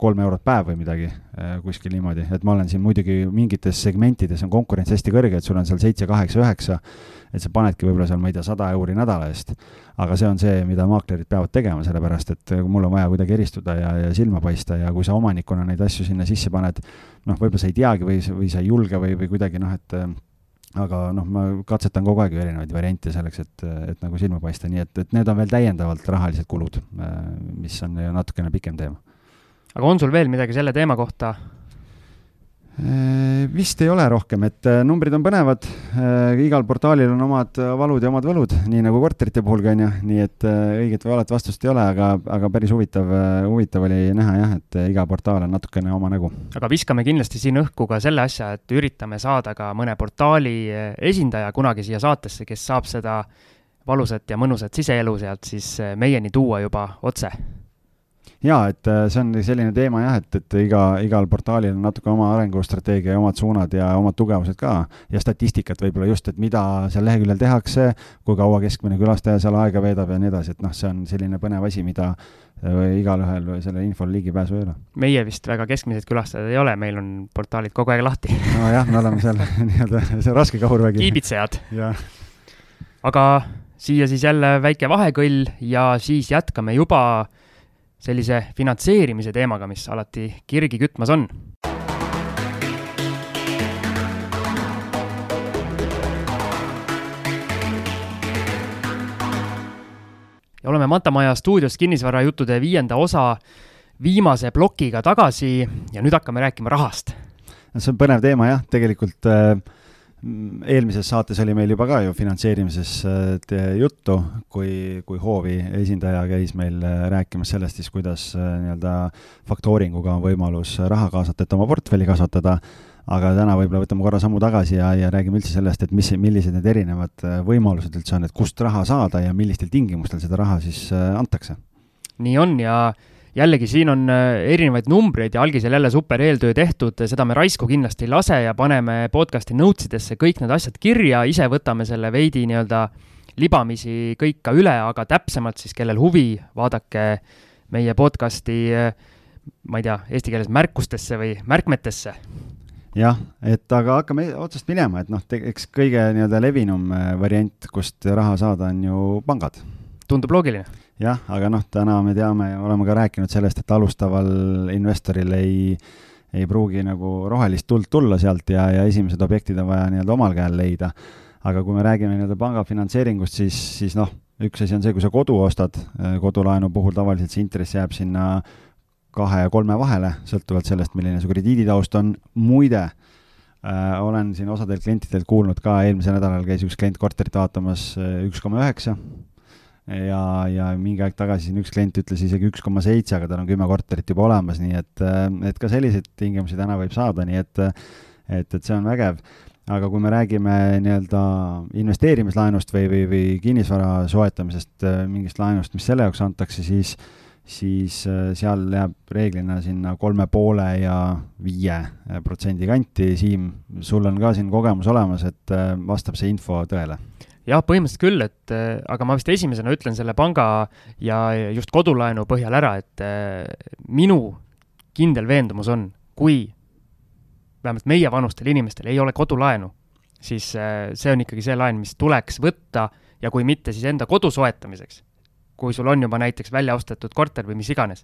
kolm eurot päev või midagi, äh, kuskil niimoodi, et ma olen siin muidugi mingites segmentides on konkurents hästi kõrge, et sul on seal seitse, kaheksa, üheksa, et sa panedki võib-olla seal, ma ei tea, sada euri nädala eest. aga see on see, mida maaklerid peavad tegema, sellepärast et mul on vaja kuidagi eristuda ja, ja silma paista ja kui sa omanikuna neid asju sinna sisse paned, noh, võib-olla sa ei teagi või, või sa ei julge või, või kuidagi noh, et aga noh, ma katsetan kogu aeg erinevaid variante selleks, et, et nagu silma paista, nii et, et need on veel täiendavalt rahalised kulud, mis on natukene pikem teema. aga on sul veel midagi selle teema kohta Äh, vist ei ole rohkem, et äh, numbrid on põnevad, äh, igal portaalil on omad valud ja omad võlud, nii nagu korterite puhul ka on ju, nii et õiget või valet vastust ei ole, aga, aga päris huvitav, huvitav oli näha jah, et iga portaal on natukene oma nägu. aga viskame kindlasti siin õhku ka selle asja, et üritame saada ka mõne portaali esindaja kunagi siia saatesse, kes saab seda valusat ja mõnusat siseelu sealt siis meieni tuua juba otse jaa, et äh, see on selline teema jah, et, et iga, igal portaalil on natuke oma arengustrateegia ja omad suunad ja omad tugevused ka ja statistikat võib-olla just, et mida seal leheküljel tehakse, kui kaua keskmine külastaja seal aega veedab ja nii edasi, et noh, see on selline põnev asi, mida äh, igalühel sellele infole ligipääsu ei ole. meie vist väga keskmised külastajad ei ole, meil on portaalid kogu aeg lahti. [laughs] nojah, me oleme seal [laughs] [laughs] nii-öelda, see raske kahurvägi. kiibitsejad. aga siia siis jälle väike vahekõll ja siis jätkame juba sellise finantseerimise teemaga, mis alati kirgi kütmas on. ja oleme Matamaja stuudios kinnisvarajuttude viienda osa viimase plokiga tagasi ja nüüd hakkame rääkima rahast. see on põnev teema jah, tegelikult äh, eelmises saates oli meil juba ka ju finantseerimisest äh, juttu, kui, kui hoovi esindaja käis meil äh, rääkimas sellest siis, kuidas äh, nii-öelda faktooringuga on võimalus raha kaasata, et oma portfelli kasvatada, aga täna võib-olla võtame korra sammu tagasi ja, ja räägime üldse sellest, et mis, millised need erinevad võimalused üldse on, et kust raha saada ja millistel tingimustel seda raha siis antakse? nii on ja äh, jällegi, siin on äh, erinevaid numbreid ja algisel jälle super eeltöö tehtud, seda me raisku kindlasti ei lase ja paneme podcast'i notes idesse kõik need asjad kirja, ise võtame selle veidi nii-öelda libamisi kõik ka üle, aga täpsemalt siis, kellel huvi, vaadake meie podcast'i, äh, ma ei tea, eesti keeles märkustesse või märkmetesse jah, et aga hakkame otsast minema, et noh, eks kõige nii-öelda levinum äh, variant, kust raha saada, on ju pangad. tundub loogiline jah, aga noh, täna me teame ja oleme ka rääkinud sellest, et alustaval investoril ei, ei pruugi nagu rohelist tuld tulla sealt ja, ja esimesed objektid on vaja nii-öelda omal käel leida. aga kui me räägime nii-öelda panga finantseeringust, siis, siis noh, üks asi on see, kui sa kodu ostad, kodulaenu puhul tavaliselt see intress jääb sinna kahe ja kolme vahele, sõltuvalt sellest, milline su krediiditaust on. muide äh,, olen siin osadelt klientidelt kuulnud ka, eelmisel nädalal käis üks klient korterit vaatamas äh, üks koma üheksa ja, ja mingi aeg tagasi siin üks klient ütles isegi üks koma seitse, aga tal on kümme korterit juba olemas, nii et, et ka selliseid tingimusi täna võib saada, nii et, et, et see on vägev. aga kui me räägime nii-öelda investeerimislaenust või, või, või kinnisvara soetamisest, mingist laenust, mis selle jaoks antakse, siis siis seal jääb reeglina sinna kolme poole ja viie protsendi kanti. Siim, sul on ka siin kogemus olemas, et vastab see info tõele? Jah, põhimõtteliselt küll, et äh, aga ma vist esimesena ütlen selle panga ja just kodulaenu põhjal ära, et äh, minu kindel veendumus on, kui vähemalt meievanustel inimestel ei ole kodulaenu, siis äh, see on ikkagi see laen, mis tuleks võtta ja kui mitte, siis enda kodu soetamiseks. kui sul on juba näiteks välja ostetud korter või mis iganes,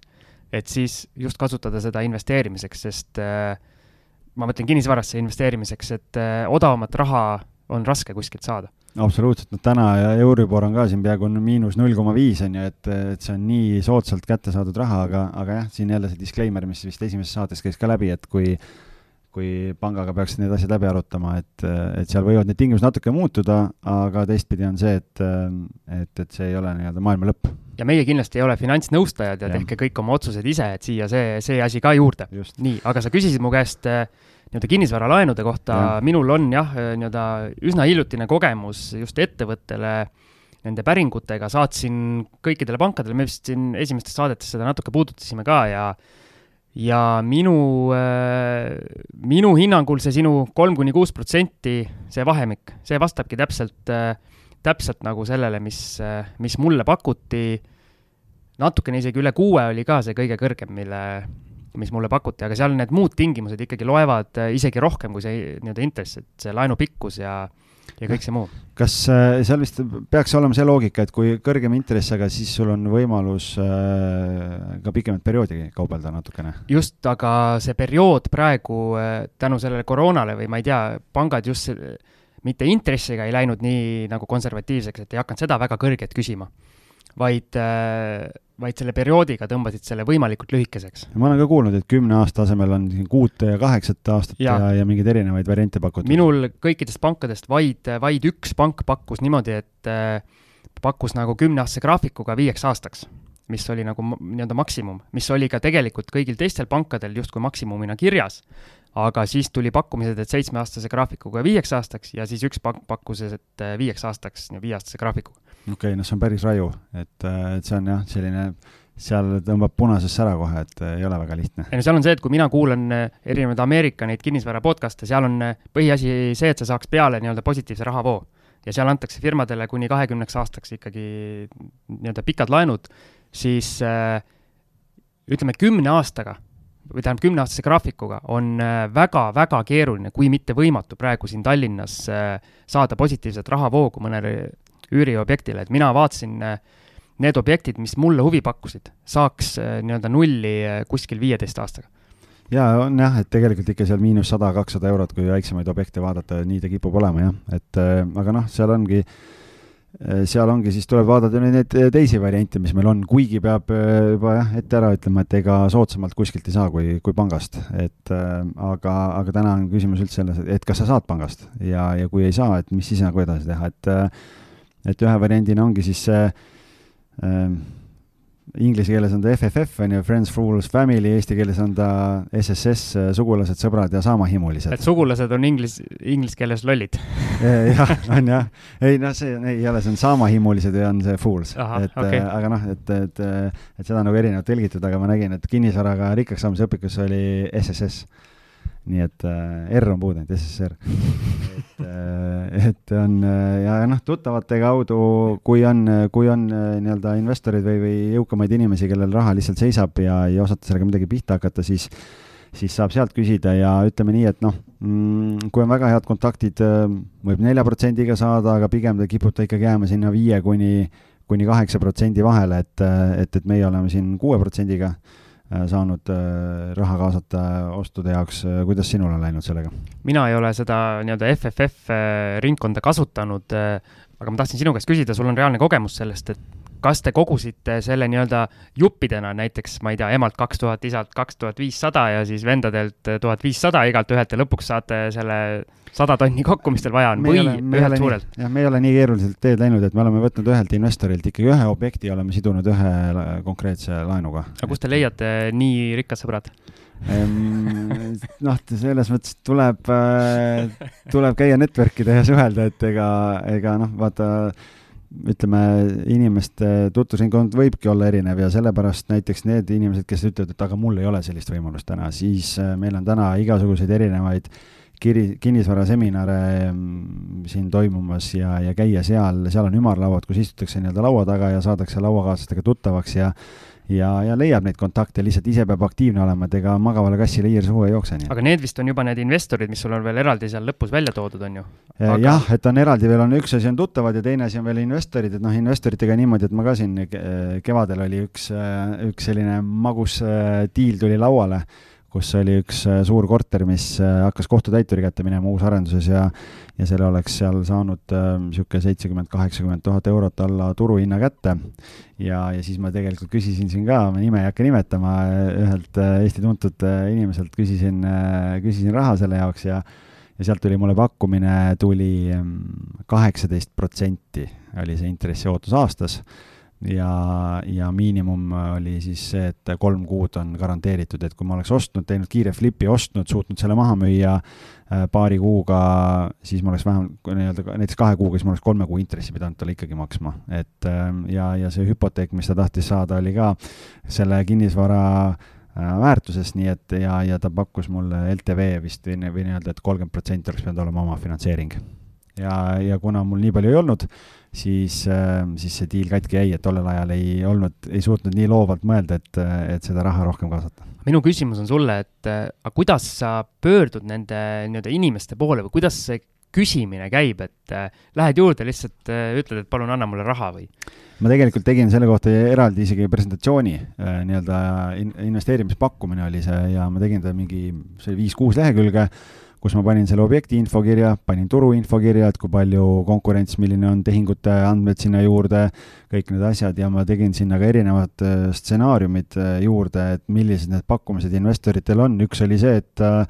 et siis just kasutada seda investeerimiseks, sest ma mõtlen kinnisvarasse investeerimiseks, et odavamat raha on raske kuskilt saada absoluutselt, noh täna ja Euribor on ka siin peaaegu miinus null koma viis on ju, et, et see on nii soodsalt kätte saadud raha, aga, aga jah, siin jälle see disclaimer, mis vist esimeses saates käis ka läbi, et kui kui pangaga peaksid need asjad läbi arutama, et, et seal võivad need tingimused natuke muutuda, aga teistpidi on see, et, et, et see ei ole nii-öelda maailma lõpp. ja meie kindlasti ei ole finantsnõustajad ja, ja tehke kõik oma otsused ise, et siia see, see asi ka juurde. nii, aga sa küsisid mu käest äh, nii-öelda kinnisvaralaenude kohta, minul on jah, nii-öelda üsna hiljutine kogemus just ettevõttele nende päringutega, saatsin kõikidele pankadele, me vist siin esimestes saadetes seda natuke puudutasime ka ja ja minu, minu hinnangul see sinu kolm kuni kuus protsenti, see vahemik, see vastabki täpselt, täpselt nagu sellele, mis, mis mulle pakuti. natukene isegi üle kuue oli ka see kõige kõrgem, mille, mis mulle pakuti, aga seal need muud tingimused ikkagi loevad äh, isegi rohkem kui see nii-öelda intress, et see laenu pikkus ja ja kõik see muu. kas äh, seal vist peaks olema see loogika, et kui kõrgem intress, aga siis sul on võimalus äh, ka pikemat perioodi kaubelda natukene? just, aga see periood praegu tänu sellele koroonale või ma ei tea, pangad just mitte intressiga ei läinud nii nagu konservatiivseks, et ei hakanud seda väga kõrget küsima, vaid vaid selle perioodiga tõmbasid selle võimalikult lühikeseks. ma olen ka kuulnud, et kümne aasta asemel on kuute ja kaheksat aastat ja, ja, ja mingeid erinevaid variante pakutud. minul kõikidest pankadest vaid, vaid üks pank pakkus niimoodi, et äh, pakkus nagu kümneaastase graafikuga viieks aastaks, mis oli nagu nii-öelda maksimum, mis oli ka tegelikult kõigil teistel pankadel justkui maksimumina kirjas. Aga siis tuli pakkumised, et seitsmeaastase graafikuga viieks aastaks ja siis üks pank pakkus, et äh, viieks aastaks viieaastase graafikuga. okei okay,, no see on päris raju, et, et see on jah, selline seal tõmbab punasesse ära kohe, et ei ole väga lihtne. ei no seal on see, et kui mina kuulan erinevaid Ameerika neid kinnisvara podcast'e, seal on põhiasi see, et sa saaks peale nii-öelda positiivse rahavoo ja seal antakse firmadele kuni kahekümneks aastaks ikkagi nii-öelda pikad laenud, siis äh, ütleme, kümne aastaga või tähendab, kümneaastase graafikuga on väga-väga äh, keeruline, kui mitte võimatu praegu siin Tallinnas äh, saada positiivset rahavoogu mõnele üüriobjektile, et mina vaatasin need objektid, mis mulle huvi pakkusid, saaks nii-öelda nulli kuskil viieteist aastaga. Ja on jah, et tegelikult ikka seal miinus sada, kakssada eurot, kui väiksemaid objekte vaadata, nii ta kipub olema jah, et äh, aga noh, seal ongi, äh, seal ongi, siis tuleb vaadata neid teisi variante, mis meil on, kuigi peab äh, juba jah, ette ära ütlema, et ega soodsamalt kuskilt ei saa kui, kui pangast, et aga, aga täna on küsimus üldse selles, et kas sa saad pangast? Ja, ja kui ei saa, et mis siis nagu edasi teha, et et ühe variandina ongi siis see inglise keeles on ta FFF on ju, Friends, Fools, Family, eesti keeles on ta SSS, sugulased, sõbrad ja saamahimulised. et sugulased on inglis, inglise keeles lollid jah, on jah. ei noh, see ei ole, see on saamahimulised ja on see Fools. et okay. äh, aga noh, et, et, et seda nagu erinevalt tõlgitud, aga ma nägin, et kinnisvaraga rikkaks saamise õpikus oli SSS nii et äh, R on puudu, ainult SSR. et äh,, et on äh, ja noh, tuttavate kaudu, kui on, kui on äh, nii-öelda investorid või, või jõukamaid inimesi, kellel raha lihtsalt seisab ja ei osata sellega midagi pihta hakata, siis siis saab sealt küsida ja ütleme nii, et noh mm,, kui on väga head kontaktid, äh, võib nelja protsendiga saada, aga pigem ta kipub ta ikkagi jääma sinna viie kuni, kuni kaheksa protsendi vahele, et, et, et meie oleme siin kuue protsendiga saanud äh, raha kaasata ostude jaoks, äh, kuidas sinul on läinud sellega? mina ei ole seda nii-öelda FFF ringkonda kasutanud, aga ma tahtsin sinu käest küsida, sul on reaalne kogemus sellest, et kas te kogusite selle nii-öelda juppidena näiteks, ma ei tea, emalt kaks tuhat, isalt kaks tuhat viissada ja siis vendadelt tuhat viissada igalt ühelt ja lõpuks saate selle sada tonni kokku, mis teil vaja on, või ühelt suurelt? jah, me ei ole nii keeruliselt teed läinud, et me oleme võtnud ühelt investorilt ikkagi ühe objekti oleme sidunud ühe konkreetse laenuga. aga kust te leiate nii rikkad sõbrad? noh, selles mõttes tuleb, äh, tuleb käia network ida ja suhelda, et ega, ega noh, vaata ütleme, inimeste tutvusringkond võibki olla erinev ja sellepärast näiteks need inimesed, kes ütlevad, et aga mul ei ole sellist võimalust täna, siis äh, meil on täna igasuguseid erinevaid kiri, kinnisvaraseminare mm, siin toimumas ja, ja käia seal, seal on ümarlauad, kus istutakse nii-öelda laua taga ja saadakse lauakaaslastega tuttavaks ja ja, ja leiab neid kontakte, lihtsalt ise peab aktiivne olema, et ega magavale kassile hiir suhu ei jookse. aga need vist on juba need investorid, mis sul on veel eraldi seal lõpus välja toodud, on ju eh, aga...? jah, et on eraldi veel on üks asi on tuttavad ja teine asi on veel investorid, et noh, investoritega niimoodi, et ma ka siin kevadel oli üks, üks selline magus diil tuli lauale kus oli üks äh, suur korter, mis äh, hakkas kohtutäituri kätte minema uusarenduses ja ja selle oleks seal saanud niisugune äh, seitsekümmend, kaheksakümmend tuhat eurot alla turuhinna kätte. ja, ja siis ma tegelikult küsisin siin ka, ma nime ei hakka nimetama, ühelt Eesti tuntud inimeselt küsisin, küsisin raha selle jaoks ja ja sealt tuli mulle pakkumine, tuli kaheksateist protsenti oli see intressiootus aastas ja, ja miinimum oli siis see, et kolm kuud on garanteeritud, et kui ma oleks ostnud, teinud kiire flipi, ostnud, suutnud selle maha müüa äh, paari kuuga, siis ma oleks vähem, nii-öelda näiteks kahe kuuga, siis ma oleks kolme kuu intressi pidanud talle ikkagi maksma. et äh, ja, ja see hüpoteek, mis ta tahtis saada, oli ka selle kinnisvara äh, väärtuses, nii et ja, ja ta pakkus mulle LTV vist või nii-öelda, et kolmkümmend protsenti oleks pidanud olema omafinantseering. ja, ja kuna mul nii palju ei olnud, siis, ähm, siis see diil katki jäi, et tollel ajal ei olnud, ei suutnud nii loovalt mõelda, et, et seda raha rohkem kaasata. minu küsimus on sulle, et aga kuidas sa pöördud nende nii-öelda inimeste poole või kuidas see küsimine käib, et äh, lähed juurde, lihtsalt äh, ütled, et palun anna mulle raha või? ma tegelikult tegin selle kohta eraldi isegi presentatsiooni äh,, nii-öelda in, investeerimispakkumine oli see ja ma tegin ta mingi, see oli viis-kuus lehekülge kus ma panin selle objekti info kirja, panin turu info kirja, et kui palju konkurents, milline on tehingute andmed sinna juurde, kõik need asjad ja ma tegin sinna ka erinevad äh, stsenaariumid äh, juurde, et millised need pakkumised investoritel on, üks oli see, et äh,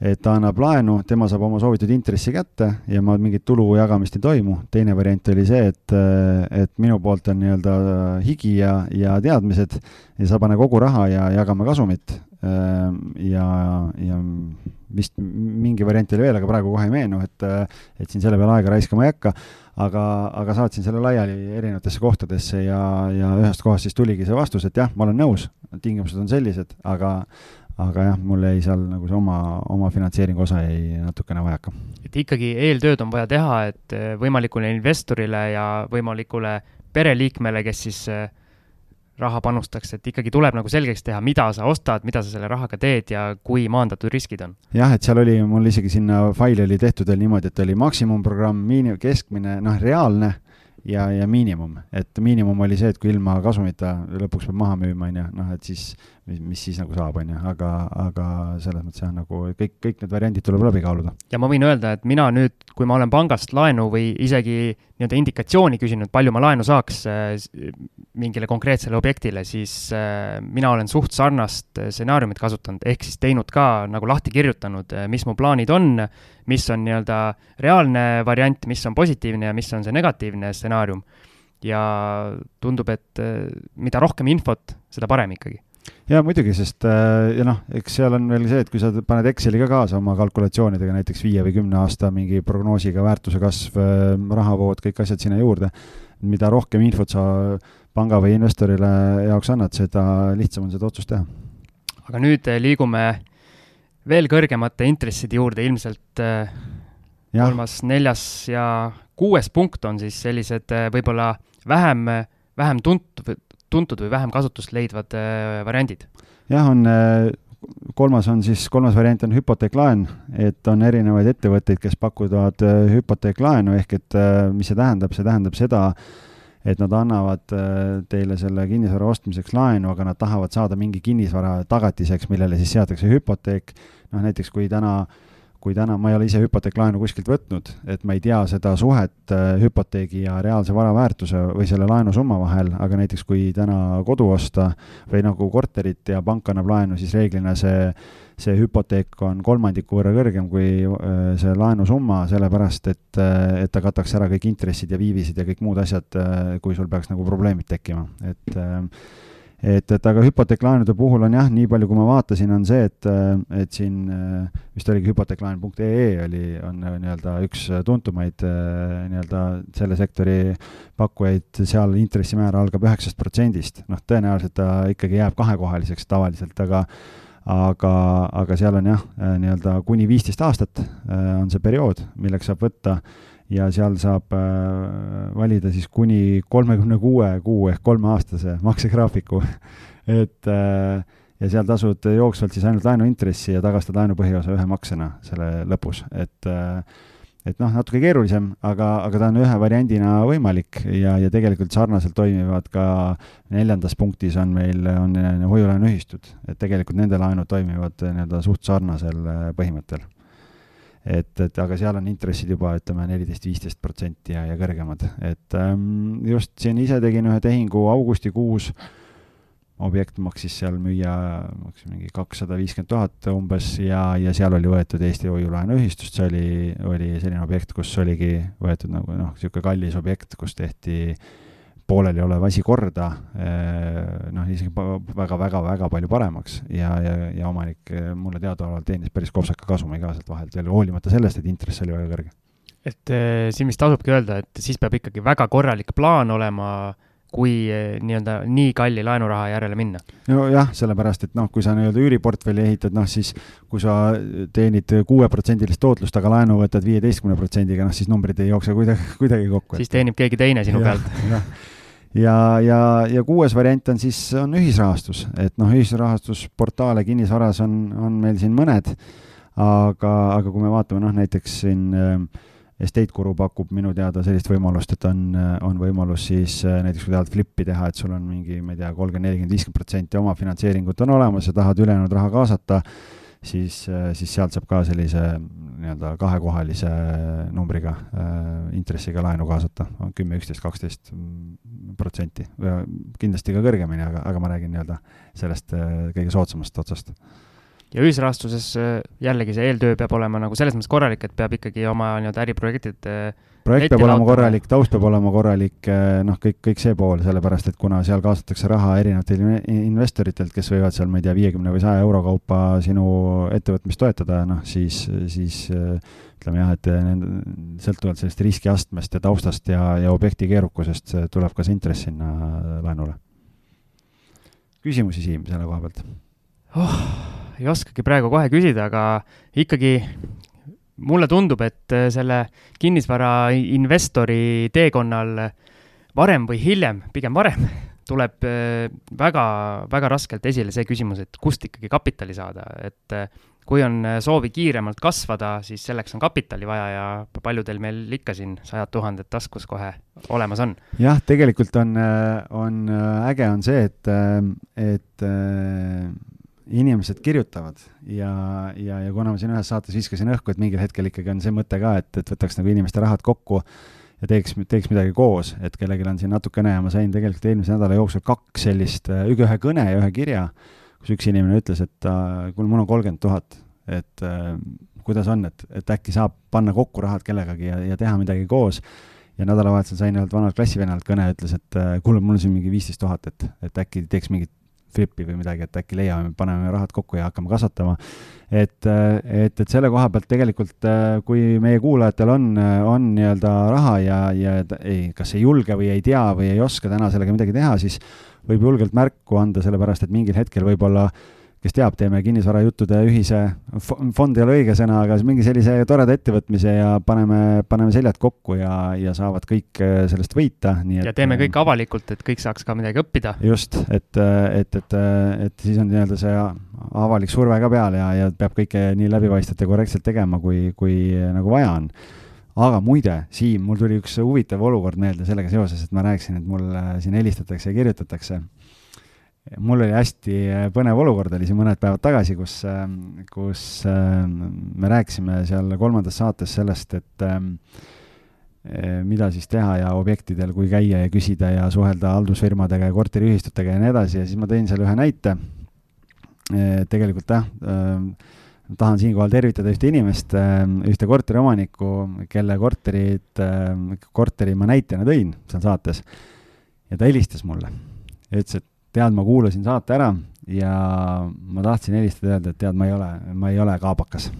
et ta annab laenu, tema saab oma soovitud intressi kätte ja ma mingit tulu jagamist ei toimu. teine variant oli see, et, et minu poolt on nii-öelda higi ja, ja teadmised ja sa pane kogu raha ja jagame kasumit. ja, ja vist mingi variant oli veel, aga praegu kohe ei meenu, et, et siin selle peale aega raiskama ei hakka. aga, aga saatsin selle laiali erinevatesse kohtadesse ja, ja ühest kohast siis tuligi see vastus, et jah, ma olen nõus, tingimused on sellised, aga aga jah, mul jäi seal nagu see oma, oma finantseeringu osa jäi natukene vajaka. et ikkagi eeltööd on vaja teha, et eh, võimalikule investorile ja võimalikule pereliikmele, kes siis eh, raha panustaks, et ikkagi tuleb nagu selgeks teha, mida sa ostad, mida sa selle rahaga teed ja kui maandatud riskid on. jah, et seal oli, mul isegi sinna faili oli tehtud veel niimoodi, et oli maksimumprogramm, miinimum, keskmine, noh, reaalne ja, ja miinimum, et miinimum oli see, et kui ilma kasumita lõpuks peab maha müüma, on ju, noh, et siis mis, mis siis nagu saab, on ju, aga, aga selles mõttes jah, nagu kõik, kõik need variandid tuleb läbi kaaluda. ja ma võin öelda, et mina nüüd, kui ma olen pangast laenu või isegi nii-öelda indikatsiooni küsinud, palju ma laenu saaks äh, mingile konkreetsele objektile, siis äh, mina olen suht sarnast äh, stsenaariumit kasutanud, ehk siis teinud ka nagu lahti kirjutanud, mis mu plaanid on, mis on nii-öelda reaalne variant, mis on positiivne ja mis on see negatiivne stsenaarium. ja tundub, et mida rohkem infot, seda parem ikkagi jaa, muidugi, sest äh, ja noh, eks seal on veel see, et kui sa paned Exceli ka kaasa oma kalkulatsioonidega, näiteks viie või kümne aasta mingi prognoosiga väärtuse kasv, äh, rahavood, kõik asjad sinna juurde, mida rohkem infot sa panga või investorile jaoks annad, seda lihtsam on seda otsust teha. aga nüüd äh, liigume veel kõrgemate intresside juurde, ilmselt ja. kolmas, neljas ja kuues punkt on siis sellised võib-olla vähem, vähem tuntud, tuntud või vähem kasutust leidvad äh, variandid? jah, on äh, kolmas on siis, kolmas variant on hüpoteeklaen, et on erinevaid ettevõtteid, kes pakuvad äh, hüpoteeklaenu, ehk et mis see tähendab, see tähendab seda, et nad annavad teile selle kinnisvara ostmiseks laenu, aga nad tahavad saada mingi kinnisvara tagatiseks, millele siis seatakse hüpoteek. noh, näiteks kui täna äh, kui täna, ma ei ole ise hüpoteeklaenu kuskilt võtnud, et ma ei tea seda suhet äh, hüpoteegi ja reaalse vara väärtuse või selle laenusumma vahel, aga näiteks kui täna kodu osta või nagu korterit ja pank annab laenu, siis reeglina see, see hüpoteek on kolmandiku võrra kõrgem kui äh, see laenusumma, sellepärast et, äh, et ta kataks ära kõik intressid ja viivised ja kõik muud asjad, kui sul peaks nagu probleemid tekkima, et et, et aga hüpoteeklaenude puhul on jah, nii palju, kui ma vaatasin, on see, et, et siin vist oligi hüpoteeklaen.ee oli, on nii-öelda üks tuntumaid nii-öelda selle sektori pakkujaid, seal intressimäär algab üheksast protsendist. noh, tõenäoliselt ta ikkagi jääb kahekohaliseks tavaliselt, aga aga, aga seal on jah, nii-öelda kuni viisteist aastat on see periood, milleks saab võtta ja seal saab äh, valida siis kuni kolmekümne kuue kuu ehk kolmeaastase maksegraafiku. [laughs] Et äh, ja seal tasud jooksvalt siis ainult laenuintressi ja tagastad laenu põhiosa ühe maksena selle lõpus, et äh, et noh, natuke keerulisem, aga, aga ta on ühe variandina võimalik ja, ja tegelikult sarnaselt toimivad ka neljandas punktis on meil, on hoiu-laenuühistud, et tegelikult nende laenud toimivad nii-öelda suht sarnasel põhimõttel et, et aga seal on intressid juba ütleme neliteist, viisteist protsenti ja, ja kõrgemad, et ähm, just siin ise tegin ühe tehingu augustikuus, objekt maksis seal müüa, maksis mingi kakssada viiskümmend tuhat umbes ja, ja seal oli võetud Eesti Hoiu-Laenuühistust, see oli, oli selline objekt, kus oligi võetud nagu noh, niisugune kallis objekt, kus tehti äh, pooleliolev asi korda, eh, noh, isegi väga-väga-väga palju paremaks ja, ja, ja omanik eh, mulle teadaolevalt teenis päris kopsaka kasumi ka sealt vahelt veel, hoolimata sellest, et intress oli väga kõrge. et eh, siin vist tasubki öelda, et siis peab ikkagi väga korralik plaan olema, kui nii-öelda nii kalli laenuraha järele minna? nojah, sellepärast et noh, kui sa nii-öelda üüriportfelli ehitad, noh siis kui sa teenid kuueprotsendilist tootlust, aga laenu võtad viieteistkümne protsendiga, noh siis numbrid ei jookse kuidagi, kuidagi kokku. siis teenib keegi teine sinu ja, pealt ja, ja, ja kuues variant on siis, on ühisrahastus, et noh, ühisrahastusportaale kinnisvaras on, on meil siin mõned, aga, aga kui me vaatame noh, näiteks siin äh, Estate Guru pakub minu teada sellist võimalust, et on, on võimalus siis äh, näiteks kui tahad flippi teha, et sul on mingi, ma ei tea, kolmkümmend, nelikümmend, viiskümmend protsenti omafinantseeringut on olemas ja tahad ülejäänud raha kaasata siis, äh, siis sealt saab ka sellise nii-öelda kahekohalise numbriga äh, intressiga laenu kaasata, kümme, üksteist, kaksteist protsenti. kindlasti ka kõrgemini, aga, aga ma räägin nii-öelda sellest äh, kõige soodsamast otsast ja ühisrahastuses äh, jällegi see eeltöö peab olema nagu selles mõttes korralik, et peab ikkagi oma nii-öelda äriprojektid äh, projekt peab olema korralik, taust peab olema korralik, noh, kõik, kõik see pool, sellepärast et kuna seal kaasatakse raha erinevatelt investoritelt, kes võivad seal, ma ei tea, viiekümne või saja euro kaupa sinu ettevõtmist toetada, noh siis, siis ütleme jah, et sõltuvalt sellest riskiastmest ja taustast ja, ja objekti keerukusest tuleb ka see intress sinna laenule. küsimusi, Siim, selle koha pealt oh,? Ei oskagi praegu kohe küsida, aga ikkagi mulle tundub, et äh, selle kinnisvara investori teekonnal varem või hiljem, pigem varem, tuleb äh, väga, väga raskelt esile see küsimus, et kust ikkagi kapitali saada, et äh, kui on soovi kiiremalt kasvada, siis selleks on kapitali vaja ja paljudel meil ikka siin sajad tuhanded taskus kohe olemas on. jah, tegelikult on, on äge on see, et, et inimesed kirjutavad ja, ja, ja kuna ma siin ühes saates viskasin õhku, et mingil hetkel ikkagi on see mõte ka, et, et võtaks nagu inimeste rahad kokku ja teeks, teeks midagi koos, et kellelgi on siin natukene ja ma sain tegelikult eelmise nädala jooksul kaks sellist, ühe kõne ja ühe kirja, kus üks inimene ütles, et äh, kuule, mul on kolmkümmend tuhat, et äh, kuidas on, et, et äkki saab panna kokku rahad kellegagi ja, ja teha midagi koos. Ja nädalavahetusel sain ühelt vanalt klassivennalt kõne, ütles, et äh, kuule, mul on siin mingi viisteist tuhat, et, et äkki teeks mingit flip'i või midagi, et äkki leiame, paneme rahad kokku ja hakkame kasvatama. et, et, et selle koha pealt tegelikult, kui meie kuulajatel on, on nii-öelda raha ja, ja ei, kas ei julge või ei tea või ei oska täna sellega midagi teha, siis võib julgelt märku anda, sellepärast et mingil hetkel võib-olla äh, kes teab, teeme kinnisvarajuttude ühise, fond ei ole õige sõna, aga mingi sellise toreda ettevõtmise ja paneme, paneme seljad kokku ja, ja saavad kõik äh, sellest võita, nii et. ja teeme kõik avalikult, et kõik saaks ka midagi õppida. just, et, et, et, et siis on nii-öelda see avalik surve ka peal ja, ja peab kõike nii läbipaistvalt ja korrektselt tegema, kui, kui nagu vaja on aga muide, Siim, mul tuli üks huvitav olukord meelde sellega seoses, et ma rääkisin, et mul siin helistatakse ja kirjutatakse mul oli hästi äh, põnev olukord, oli siin mõned päevad tagasi, kus, ähm, kus ähm, me rääkisime seal kolmandas saates sellest, et äh, mida siis teha ja objektidel, kui käia ja küsida ja suhelda haldusfirmadega ja korteriühistutega ja nii edasi ja siis ma tõin seal ühe näite. Äh, tegelikult jah, tahan siinkohal tervitada ühte inimest, ühte korteriomanikku, kelle korterit, korteri ma näitena tõin seal saates. ja ta helistas mulle ja ütles, et tead, ma kuulasin saate ära ja ma tahtsin helistada, öelda, et tead, ma ei ole, ma ei ole kaabakas.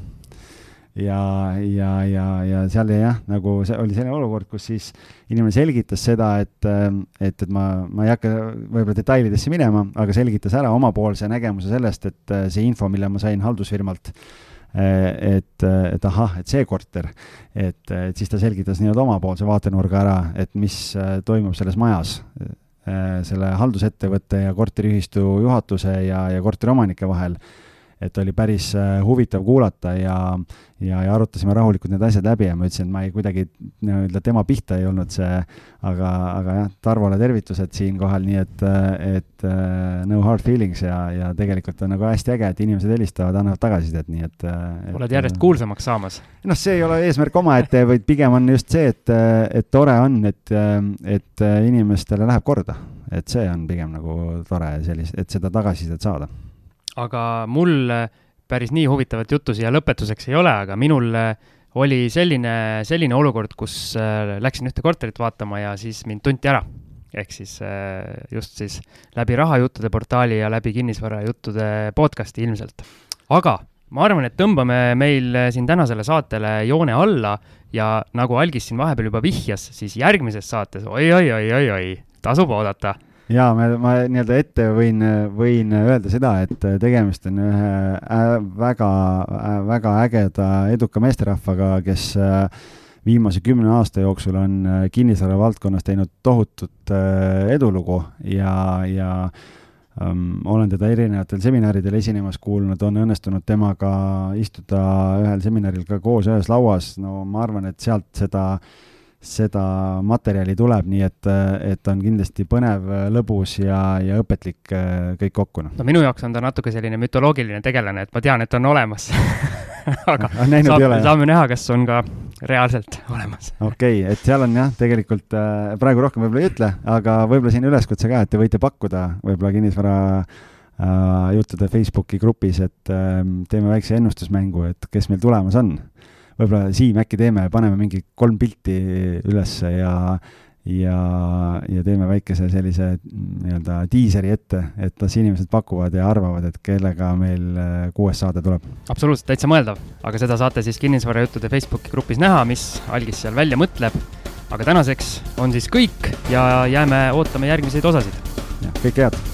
ja, ja, ja, ja seal jah, nagu see oli selline olukord, kus siis inimene selgitas seda, et, et, et ma, ma ei hakka võib-olla detailidesse minema, aga selgitas ära omapoolse nägemuse sellest, et see info, mille ma sain haldusfirmalt, et, et ahah, et see korter, et, et siis ta selgitas nii-öelda omapoolse vaatenurga ära, et mis toimub selles majas selle haldusettevõtte ja korteriühistu juhatuse ja, ja korteriomanike vahel. Et oli päris äh, huvitav kuulata ja, ja, ja arutasime rahulikult need asjad läbi ja ma ütlesin, et ma ei kuidagi nii-öelda tema pihta ei olnud see, aga, aga jah, Tarvole tervitused siinkohal, nii et, et äh, no hard feelings ja, ja tegelikult on nagu hästi äge, et inimesed helistavad, annavad tagasisidet, nii et, et. oled järjest kuulsamaks saamas? noh, see ei ole eesmärk omaette, vaid pigem on just see, et, et tore on, et, et inimestele läheb korda. et see on pigem nagu tore sellist, et seda tagasisidet saada. Aga mul päris nii huvitavat juttu siia lõpetuseks ei ole, aga minul äh, oli selline, selline olukord, kus äh, läksin ühte korterit vaatama ja siis mind tunti ära. ehk siis äh, just siis läbi rahajuttude portaali ja läbi kinnisvarajuttude podcast'i ilmselt. aga ma arvan, et tõmbame meil siin tänasele saatele joone alla ja nagu Algis siin vahepeal juba vihjas, siis järgmises saates oi-oi-oi-oi-oi, tasub oodata jaa, ma, ma nii-öelda ette võin, võin öelda seda, et tegemist on ühe väga väga ägeda, eduka meesterahvaga, kes viimase kümne aasta jooksul on kinnisvara valdkonnas teinud tohutut edulugu ja, ja ähm, olen teda erinevatel seminaridel esinemas kuulnud, on õnnestunud temaga istuda ühel seminaril ka koos ühes lauas, no ma arvan, et sealt seda äh, seda materjali tuleb, nii et, et on kindlasti põnev, lõbus ja, ja õpetlik kõik kokku, noh. no minu jaoks on ta natuke selline mütoloogiline tegelane, et ma tean, et on olemas [laughs] aga ah, saab, saame näha, kas on ka reaalselt olemas. okei okay,, et seal on jah, tegelikult äh, praegu rohkem võib-olla ei ütle, aga võib-olla siin üleskutse ka, et te võite pakkuda võib-olla kinnisvara äh, juttude Facebooki grupis, et äh, teeme väikse ennustusmängu, et kes meil tulemas on. Võib-olla Siim, äkki teeme, paneme mingi kolm pilti ülesse ja ja, ja teeme väikese sellise nii-öelda diiseri ette, et las inimesed pakuvad ja arvavad, et kellega meil äh, kuues saade tuleb. absoluutselt, täitsa mõeldav, aga seda saate siis kinnisvarajuttude Facebooki grupis näha, mis algis seal välja mõtleb. aga tänaseks on siis kõik ja jääme ootama järgmiseid osasid. kõike head